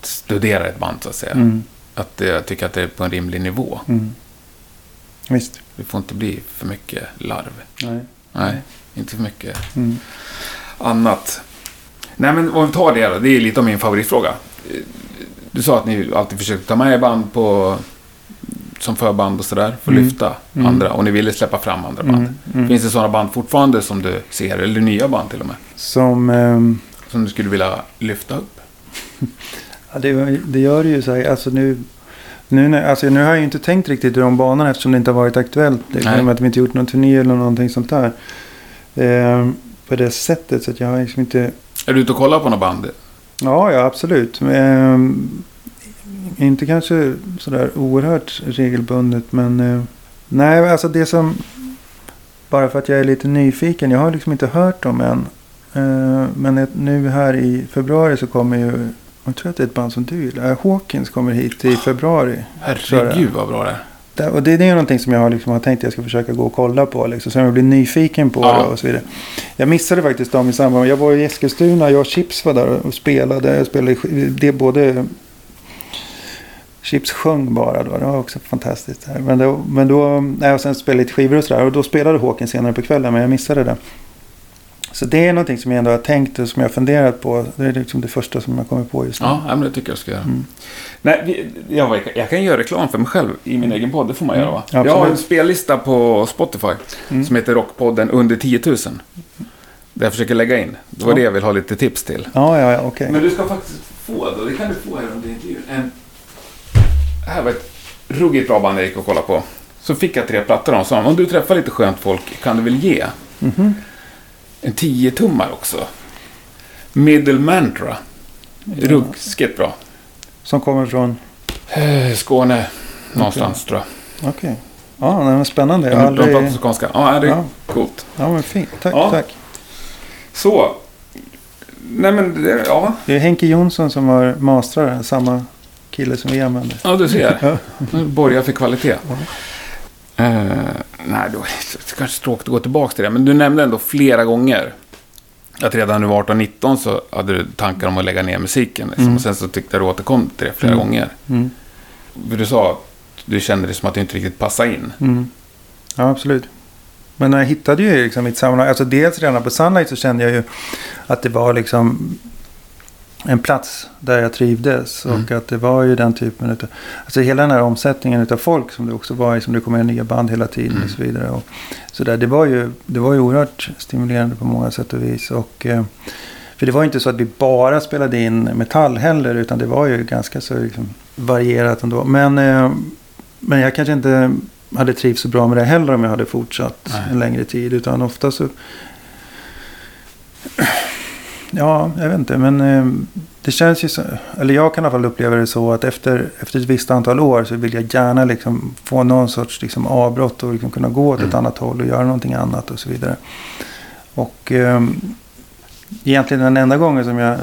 Studerar ett band, så att säga. Mm. Att jag tycker att det är på en rimlig nivå. Mm. Visst. Det får inte bli för mycket larv. Nej. Nej, inte för mycket Mm. annat. Nej, men om vi tar det då. Det är lite av min favoritfråga. Du sa att ni alltid försökte ta med band på som förband och sådär för att Mm. lyfta Mm. andra. Och ni ville släppa fram andra band. Mm. Mm. Finns det sådana band fortfarande som du ser, eller nya band till och med, Som... ehm, som du skulle vilja lyfta upp? Ja, det, det gör det ju så här. Alltså nu, nu, när, alltså nu har jag ju inte tänkt riktigt i de banorna eftersom det inte har varit aktuellt. Nej. med att vi inte gjort någon turné eller någonting sånt där. Eh, på det sättet. Så att jag har liksom inte... Är du ute och kollar på några band? Ja, ja absolut. Eh, inte kanske sådär oerhört regelbundet. Men eh, nej, alltså det som... Bara för att jag är lite nyfiken. Jag har liksom inte hört dem än. Eh, men nu här i februari så kommer ju... Jag tror att det är ett band som du gillar. Eh, Hawkins kommer hit i februari. Herregud vad bra det är. Och det, är någonting som jag har, liksom, har tänkt att jag ska försöka gå och kolla på. Liksom, så jag blir nyfiken på Ja. det och så vidare. Jag missade faktiskt dem i samband Jag var i Eskilstuna. Jag och Chips var där och spelade. Jag spelade det både... Chips sjöng bara då. Det var också fantastiskt. Här. Men då, men då nej, och sen spelade lite skivor och sådär. Och då spelade Håkan senare på kvällen. Men jag missade det. Så det är någonting som jag ändå har tänkt och som jag har funderat på. Det är liksom det första som jag kommer på just nu. Ja, men det tycker jag ska göra. Mm. Nej, jag, jag kan göra reklam för mig själv i min egen podd. Det får man göra va? Mm, Jag har en spellista på Spotify Mm. som heter Rockpodden under 10 000. Där jag försöker lägga in. Det var Ja. det jag vill ha lite tips till. Ja, ja, ja, okej. Men du ska faktiskt få då, det kan du få här under intervjun. En... Här var ett ruggigt bra band jag gick och kollade på. Så fick jag tre plattor av dem. Om du träffar lite skönt folk kan du väl ge Mhm. En 10-tummar också. Middle Mantra. Ruggigt bra. Som kommer från... Eh, Skåne någonstans tror jag. Okej. Ja, nej, men spännande. Jag har de pratar aldrig... skånska. Ja, det är Ja. coolt. Ja, men fint. Tack, Ja. tack. Så. Nej men, det, ja. Det är Henke Jonsson som har mastrat den. Samma kille som vi använder. Ja, du ser. Ja. Borgar för kvalitet. Eh, nej, då, det kanske är tråkigt att gå tillbaka till det. Men du nämnde ändå flera gånger att redan när du var 18-19 så hade du tankar om att lägga ner musiken. Liksom. Mm. Och sen så tyckte jag du återkom till det flera Mm. gånger. Mm. Du sa att du kände det som att du inte riktigt passade in. Mm. Ja, absolut. Men jag hittade ju liksom mitt sammanhang. Alltså dels redan på Sunlight så kände jag ju att det var liksom en plats där jag trivdes. Mm. Och att det var ju den typen av... Alltså hela den här omsättningen av folk som det också var i. Som det kommer nya band hela tiden Mm. och så vidare. Och så där, det, var ju, det var ju oerhört stimulerande på många sätt och vis. Och, eh, för det var ju inte så att vi bara spelade in metall heller. Utan det var ju ganska så liksom varierat ändå. Men, eh, men jag kanske inte hade trivts så bra med det heller om jag hade fortsatt Nej. en längre tid. Utan ofta så... Ja, jag vet inte. Men eh, det känns ju så... Eller jag kan i alla fall uppleva det så att efter, efter ett visst antal år så vill jag gärna liksom få någon sorts liksom avbrott och liksom kunna gå åt ett Mm. annat håll och göra någonting annat och så vidare. Och eh, egentligen den enda gången som jag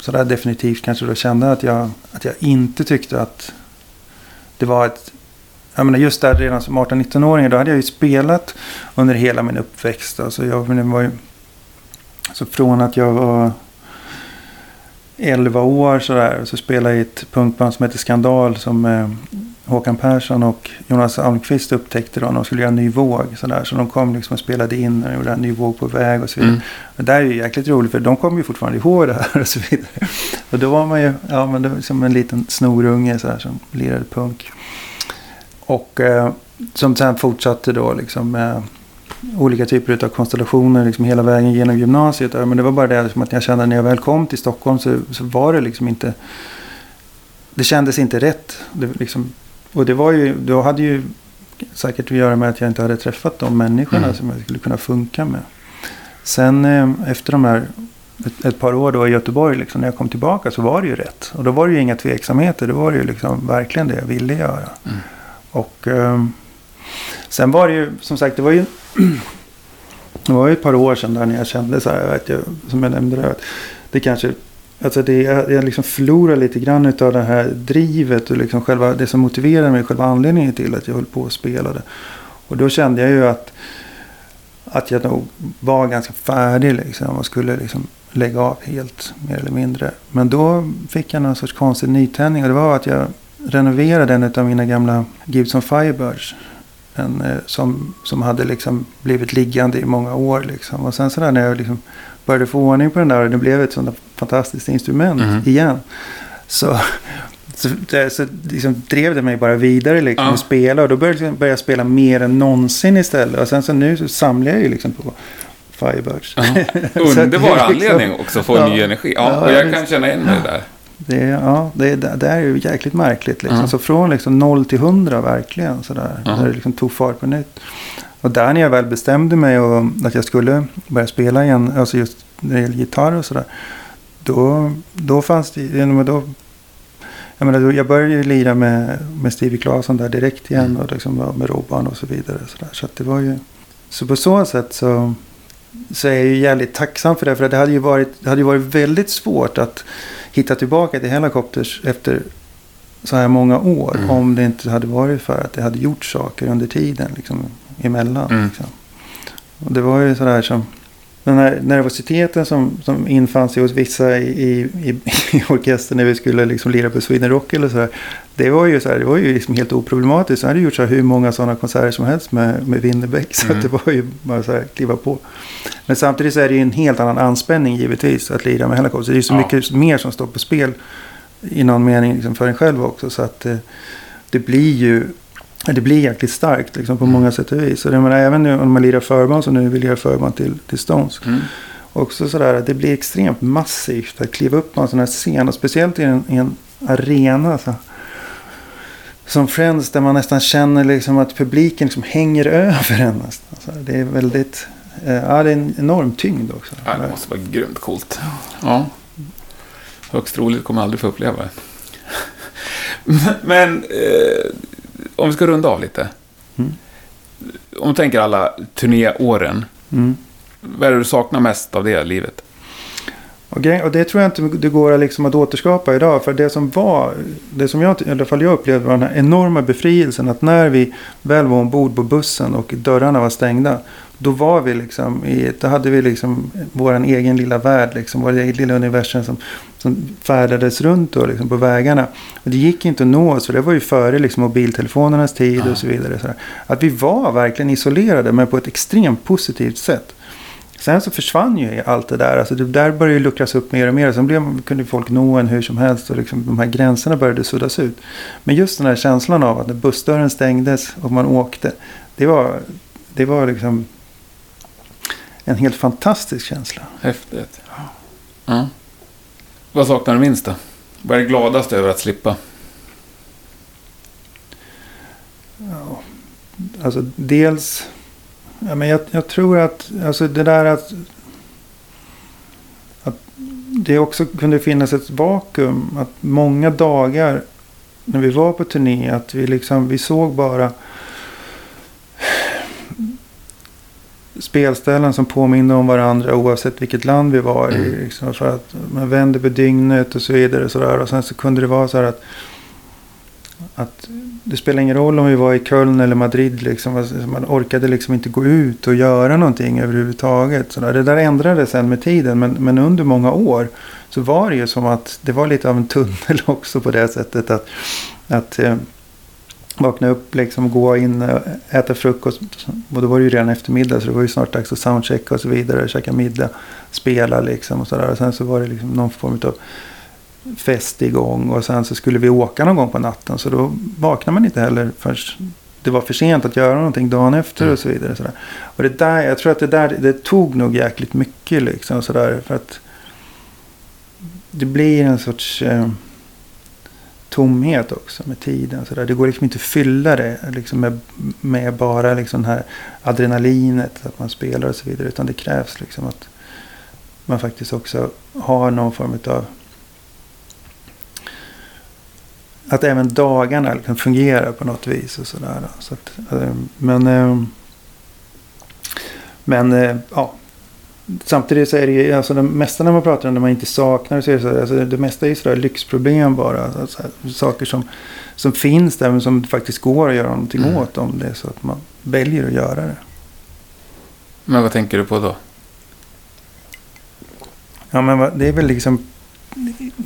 sådär definitivt kanske då kände att jag, att jag inte tyckte att det var ett... Jag menar just där redan som 18-19-åring då hade jag ju spelat under hela min uppväxt. Alltså jag men det var ju, så från att jag var 11 år sådär så spelade jag i ett punkband som heter Skandal som eh, Håkan Persson och Jonas Almqvist upptäckte då när de skulle göra en ny våg. Sådär. Så de kom liksom och spelade in och gjorde en ny våg på väg och så vidare. Mm. Men det här är ju jäkligt roligt för de kommer ju fortfarande ihåg det här och så vidare. Och då var man ju, ja men det var som en liten snorunge så här som lirade punk. Och eh, som sen fortsatte då liksom med, olika typer av konstellationer liksom hela vägen genom gymnasiet. Men det var bara det liksom, att jag kände när jag väl kom till Stockholm så, så var det liksom inte... Det kändes inte rätt. Det, liksom, och det var ju, då hade ju säkert att göra med att jag inte hade träffat de människorna mm. som jag skulle kunna funka med. Sen eh, efter de här ett, ett, par år då i Göteborg, liksom, när jag kom tillbaka så var det ju rätt. Och då var det ju inga tveksamheter. Då var det ju liksom verkligen det jag ville göra. Mm. Och eh, sen var det ju, som sagt, det var ju det var ju ett par år sedan där när jag kände så här, vet jag, som jag nämnde det, det kanske Alltså det, jag, liksom förlorar lite grann av det här drivet och liksom själva, det som motiverade mig, själva anledningen till att jag höll på och spelade. Och då kände jag ju att, att jag nog var ganska färdig liksom och skulle liksom lägga av helt mer eller mindre. Men då fick jag någon sorts konstig nytändning och det var att jag renoverade en av mina gamla Gibson Firebirds. En, eh, som, som hade liksom blivit liggande i många år. Liksom. Och sen sådär när jag liksom började få ordning på den där och det blev ett sådant fantastiskt instrument mm. igen. Så, så, så liksom drev det mig bara vidare liksom, ja. och spela. Och då började, började jag spela mer än någonsin istället. Och sen så nu så samlar jag ju liksom på Firebirds. Ja. Underbar liksom, anledning också att få ja, ny energi. Ja, och jag kan känna igen mig där. Det, ja, det, det är ju jäkligt märkligt. Liksom. Mm. Så från liksom 0 till 100 verkligen. Sådär, mm. När det liksom tog fart på nytt. Och där när jag väl bestämde mig och att jag skulle börja spela igen. Alltså just när det gäller gitarr och sådär. Då, då fanns det... Då, jag, menar, jag började ju lira med, med Stevie Claesson där direkt igen. Mm. Och liksom med Robban och så vidare. Så, där. så det var ju... Så på så sätt så, så är jag ju jävligt tacksam för det. För det hade ju varit, det hade ju varit väldigt svårt att hitta tillbaka till Helicopters efter så här många år. Mm. Om det inte hade varit för att det hade gjort saker under tiden liksom, emellan. Mm. Liksom. Och det var ju sådär som den här nervositeten som, som infann sig hos vissa i, i, i, i orkestern när vi skulle liksom lira på Sweden Rock eller sådär. Det var ju, så här, det var ju liksom helt oproblematiskt. Jag hade gjort så här hur många sådana konserter som helst med, med Winnerbäck. Så mm. det var ju bara så här, kliva på. Men samtidigt så är det ju en helt annan anspänning givetvis att lira med Hellacopter. Det är ju så ja. mycket mer som står på spel i någon mening liksom, för en själv också. Så att det, det blir ju det blir jäkligt starkt liksom, på mm. många sätt och vis. Och det, menar, även nu om man lirar förband som nu vill göra förband till, till Stones. Mm. Också sådär att det blir extremt massivt att kliva upp på en sån här scen. Och speciellt i en, i en arena. Så, som Friends där man nästan känner liksom att publiken liksom hänger över en. Nästan. Så det är väldigt... Eh, ja, det är en enorm tyngd också. Ja, det måste vara grymt coolt. Ja. Högst roligt kommer jag aldrig få uppleva det. Men eh, om vi ska runda av lite. Mm. Om du tänker alla turnéåren. Mm. Vad är det du saknar mest av det livet? Okay, och det tror jag inte det går liksom att återskapa idag. För det som var, det som jag, i alla fall jag upplevde var den här enorma befrielsen. Att när vi väl var ombord på bussen och dörrarna var stängda. Då var vi liksom i, då hade vi liksom vår egen lilla värld, liksom, vår egen lilla universum som, som färdades runt då, liksom, på vägarna. Och det gick inte att nå oss, för det var ju före liksom, mobiltelefonernas tid och så vidare. Så att vi var verkligen isolerade, men på ett extremt positivt sätt. Sen så försvann ju allt det där. Alltså det där började ju luckras upp mer och mer. Sen blev, kunde folk nå en hur som helst och liksom de här gränserna började suddas ut. Men just den här känslan av att när bussdörren stängdes och man åkte. Det var, det var liksom en helt fantastisk känsla. Häftigt. Ja. Vad saknar du minst då? Vad är det gladaste över att slippa? Ja, alltså dels... Ja, men jag, jag, tror att alltså det där att, att det också kunde finnas ett vakuum. Att många dagar när vi var på turné att vi liksom vi såg bara spelställen som påminner om varandra oavsett vilket land vi var i. Mm. Liksom, för att man vände på dygnet och så vidare. Och, så där. och sen så kunde det vara så här att, att det spelar ingen roll om vi var i Köln eller Madrid. Liksom, alltså, man orkade liksom inte gå ut och göra någonting överhuvudtaget. Så. Det där ändrades sen med tiden. Men, men under många år så var det ju som att det var lite av en tunnel också på det sättet. att, att eh, Vakna upp, liksom, gå in eh, äta frukost. Och då var det ju redan eftermiddag så det var ju snart dags att soundchecka och så vidare. Käka middag, spela liksom och sådär. Och sen så var det liksom någon form av fest igång. Och sen så skulle vi åka någon gång på natten. Så då vaknade man inte heller förrän det var för sent att göra någonting dagen efter och så vidare. Så där. Och det där, jag tror att det där det tog nog jäkligt mycket liksom så där, För att det blir en sorts eh, tomhet också med tiden. Så där. Det går liksom inte att fylla det liksom med, med bara liksom det här adrenalinet, att man spelar och så vidare. Utan det krävs liksom att man faktiskt också har någon form av att även dagarna liksom fungerar på något vis. och sådär. Så att, eh, men eh, men eh, ja, samtidigt så är det ju, alltså det mesta när man pratar om det man inte saknar, så är det, så, alltså det mesta är ju sådär lyxproblem bara. Alltså, saker som, som finns där men som faktiskt går att göra någonting mm. åt om det är så att man väljer att göra det. Men vad tänker du på då? Ja men det är väl liksom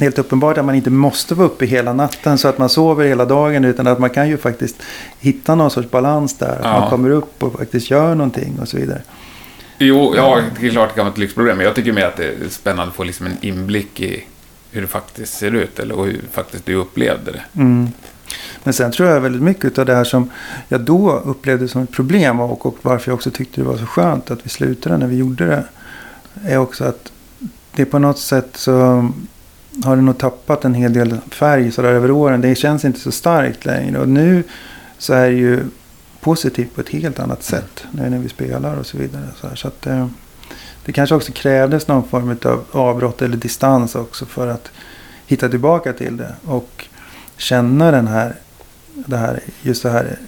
helt uppenbart att man inte måste vara uppe hela natten så att man sover hela dagen. Utan att man kan ju faktiskt hitta någon sorts balans där. Ja. man kommer upp och faktiskt gör någonting och så vidare. Jo, ja, det är klart det kan vara ett lyxproblem. Men jag tycker mer att det är spännande att få liksom en inblick i hur det faktiskt ser ut. Eller hur faktiskt du upplevde det. Mm. Men sen tror jag väldigt mycket av det här som jag då upplevde som ett problem. Och, och varför jag också tyckte det var så skönt att vi slutade när vi gjorde det. Är också att det på något sätt så har det nog tappat en hel del färg så där över åren. Det känns inte så starkt längre. Och nu så är det ju positivt på ett helt annat sätt. Nu när vi spelar och så vidare. Så, här, så att, eh, det kanske också krävdes någon form av avbrott eller distans också för att hitta tillbaka till det. Och känna den här, det här just det här.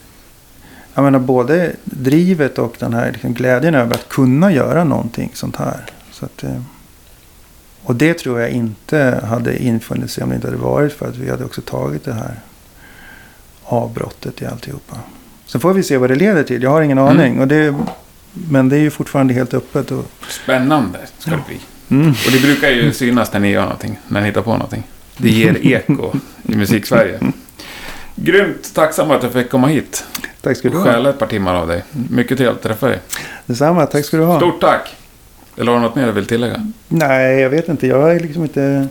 Jag menar både drivet och den här liksom glädjen över att kunna göra någonting sånt här. Så att, eh, och det tror jag inte hade infunnit sig om det inte hade varit för att vi hade också tagit det här avbrottet i alltihopa. Så får vi se vad det leder till. Jag har ingen mm. aning. Och det, men det är ju fortfarande helt öppet. Och... Spännande ska det bli. Mm. Och det brukar ju synas när ni gör någonting. När ni hittar på någonting. Det ger eko i Musiksverige. Grymt tacksam att jag fick komma hit. Tack ska du ha. Stjäla ett par timmar av dig. Mycket trevligt att träffa dig. Detsamma. Tack ska du ha. Stort tack. Eller har du något mer du vill tillägga? Nej, jag vet inte. Jag är liksom inte...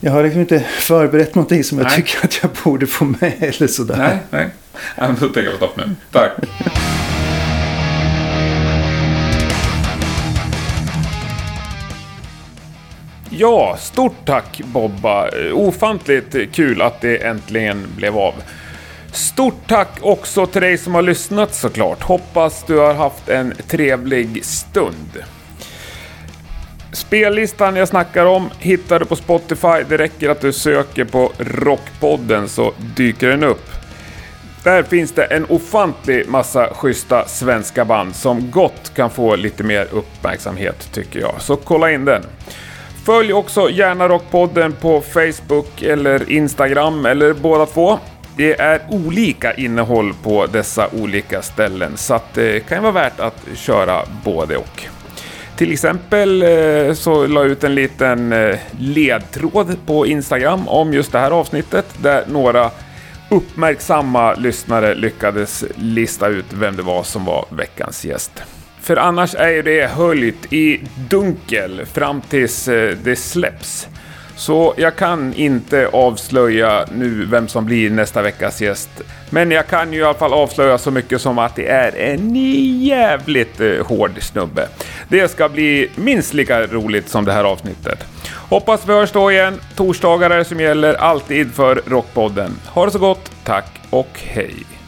Jag har liksom inte förberett någonting som jag nej. tycker att jag borde få med eller sådär. Nej, nej. Ja, då tänker jag stopp nu. Tack. Ja, stort tack Bobba. Ofantligt kul att det äntligen blev av. Stort tack också till dig som har lyssnat såklart. Hoppas du har haft en trevlig stund. Spellistan jag snackar om hittar du på Spotify. Det räcker att du söker på Rockpodden så dyker den upp. Där finns det en ofantlig massa schyssta svenska band som gott kan få lite mer uppmärksamhet tycker jag. Så kolla in den. Följ också gärna Rockpodden på Facebook eller Instagram eller båda två. Det är olika innehåll på dessa olika ställen så att det kan vara värt att köra både och. Till exempel eh, så la jag ut en liten eh, ledtråd på Instagram om just det här avsnittet där några uppmärksamma lyssnare lyckades lista ut vem det var som var veckans gäst. För annars är ju det höljt i dunkel fram tills det släpps. Så jag kan inte avslöja nu vem som blir nästa veckas gäst. Men jag kan ju i alla fall avslöja så mycket som att det är en jävligt eh, hård snubbe. Det ska bli minst lika roligt som det här avsnittet. Hoppas vi hörs då igen. Torsdagar är det som gäller alltid för Rockpodden. Ha det så gott, tack och hej!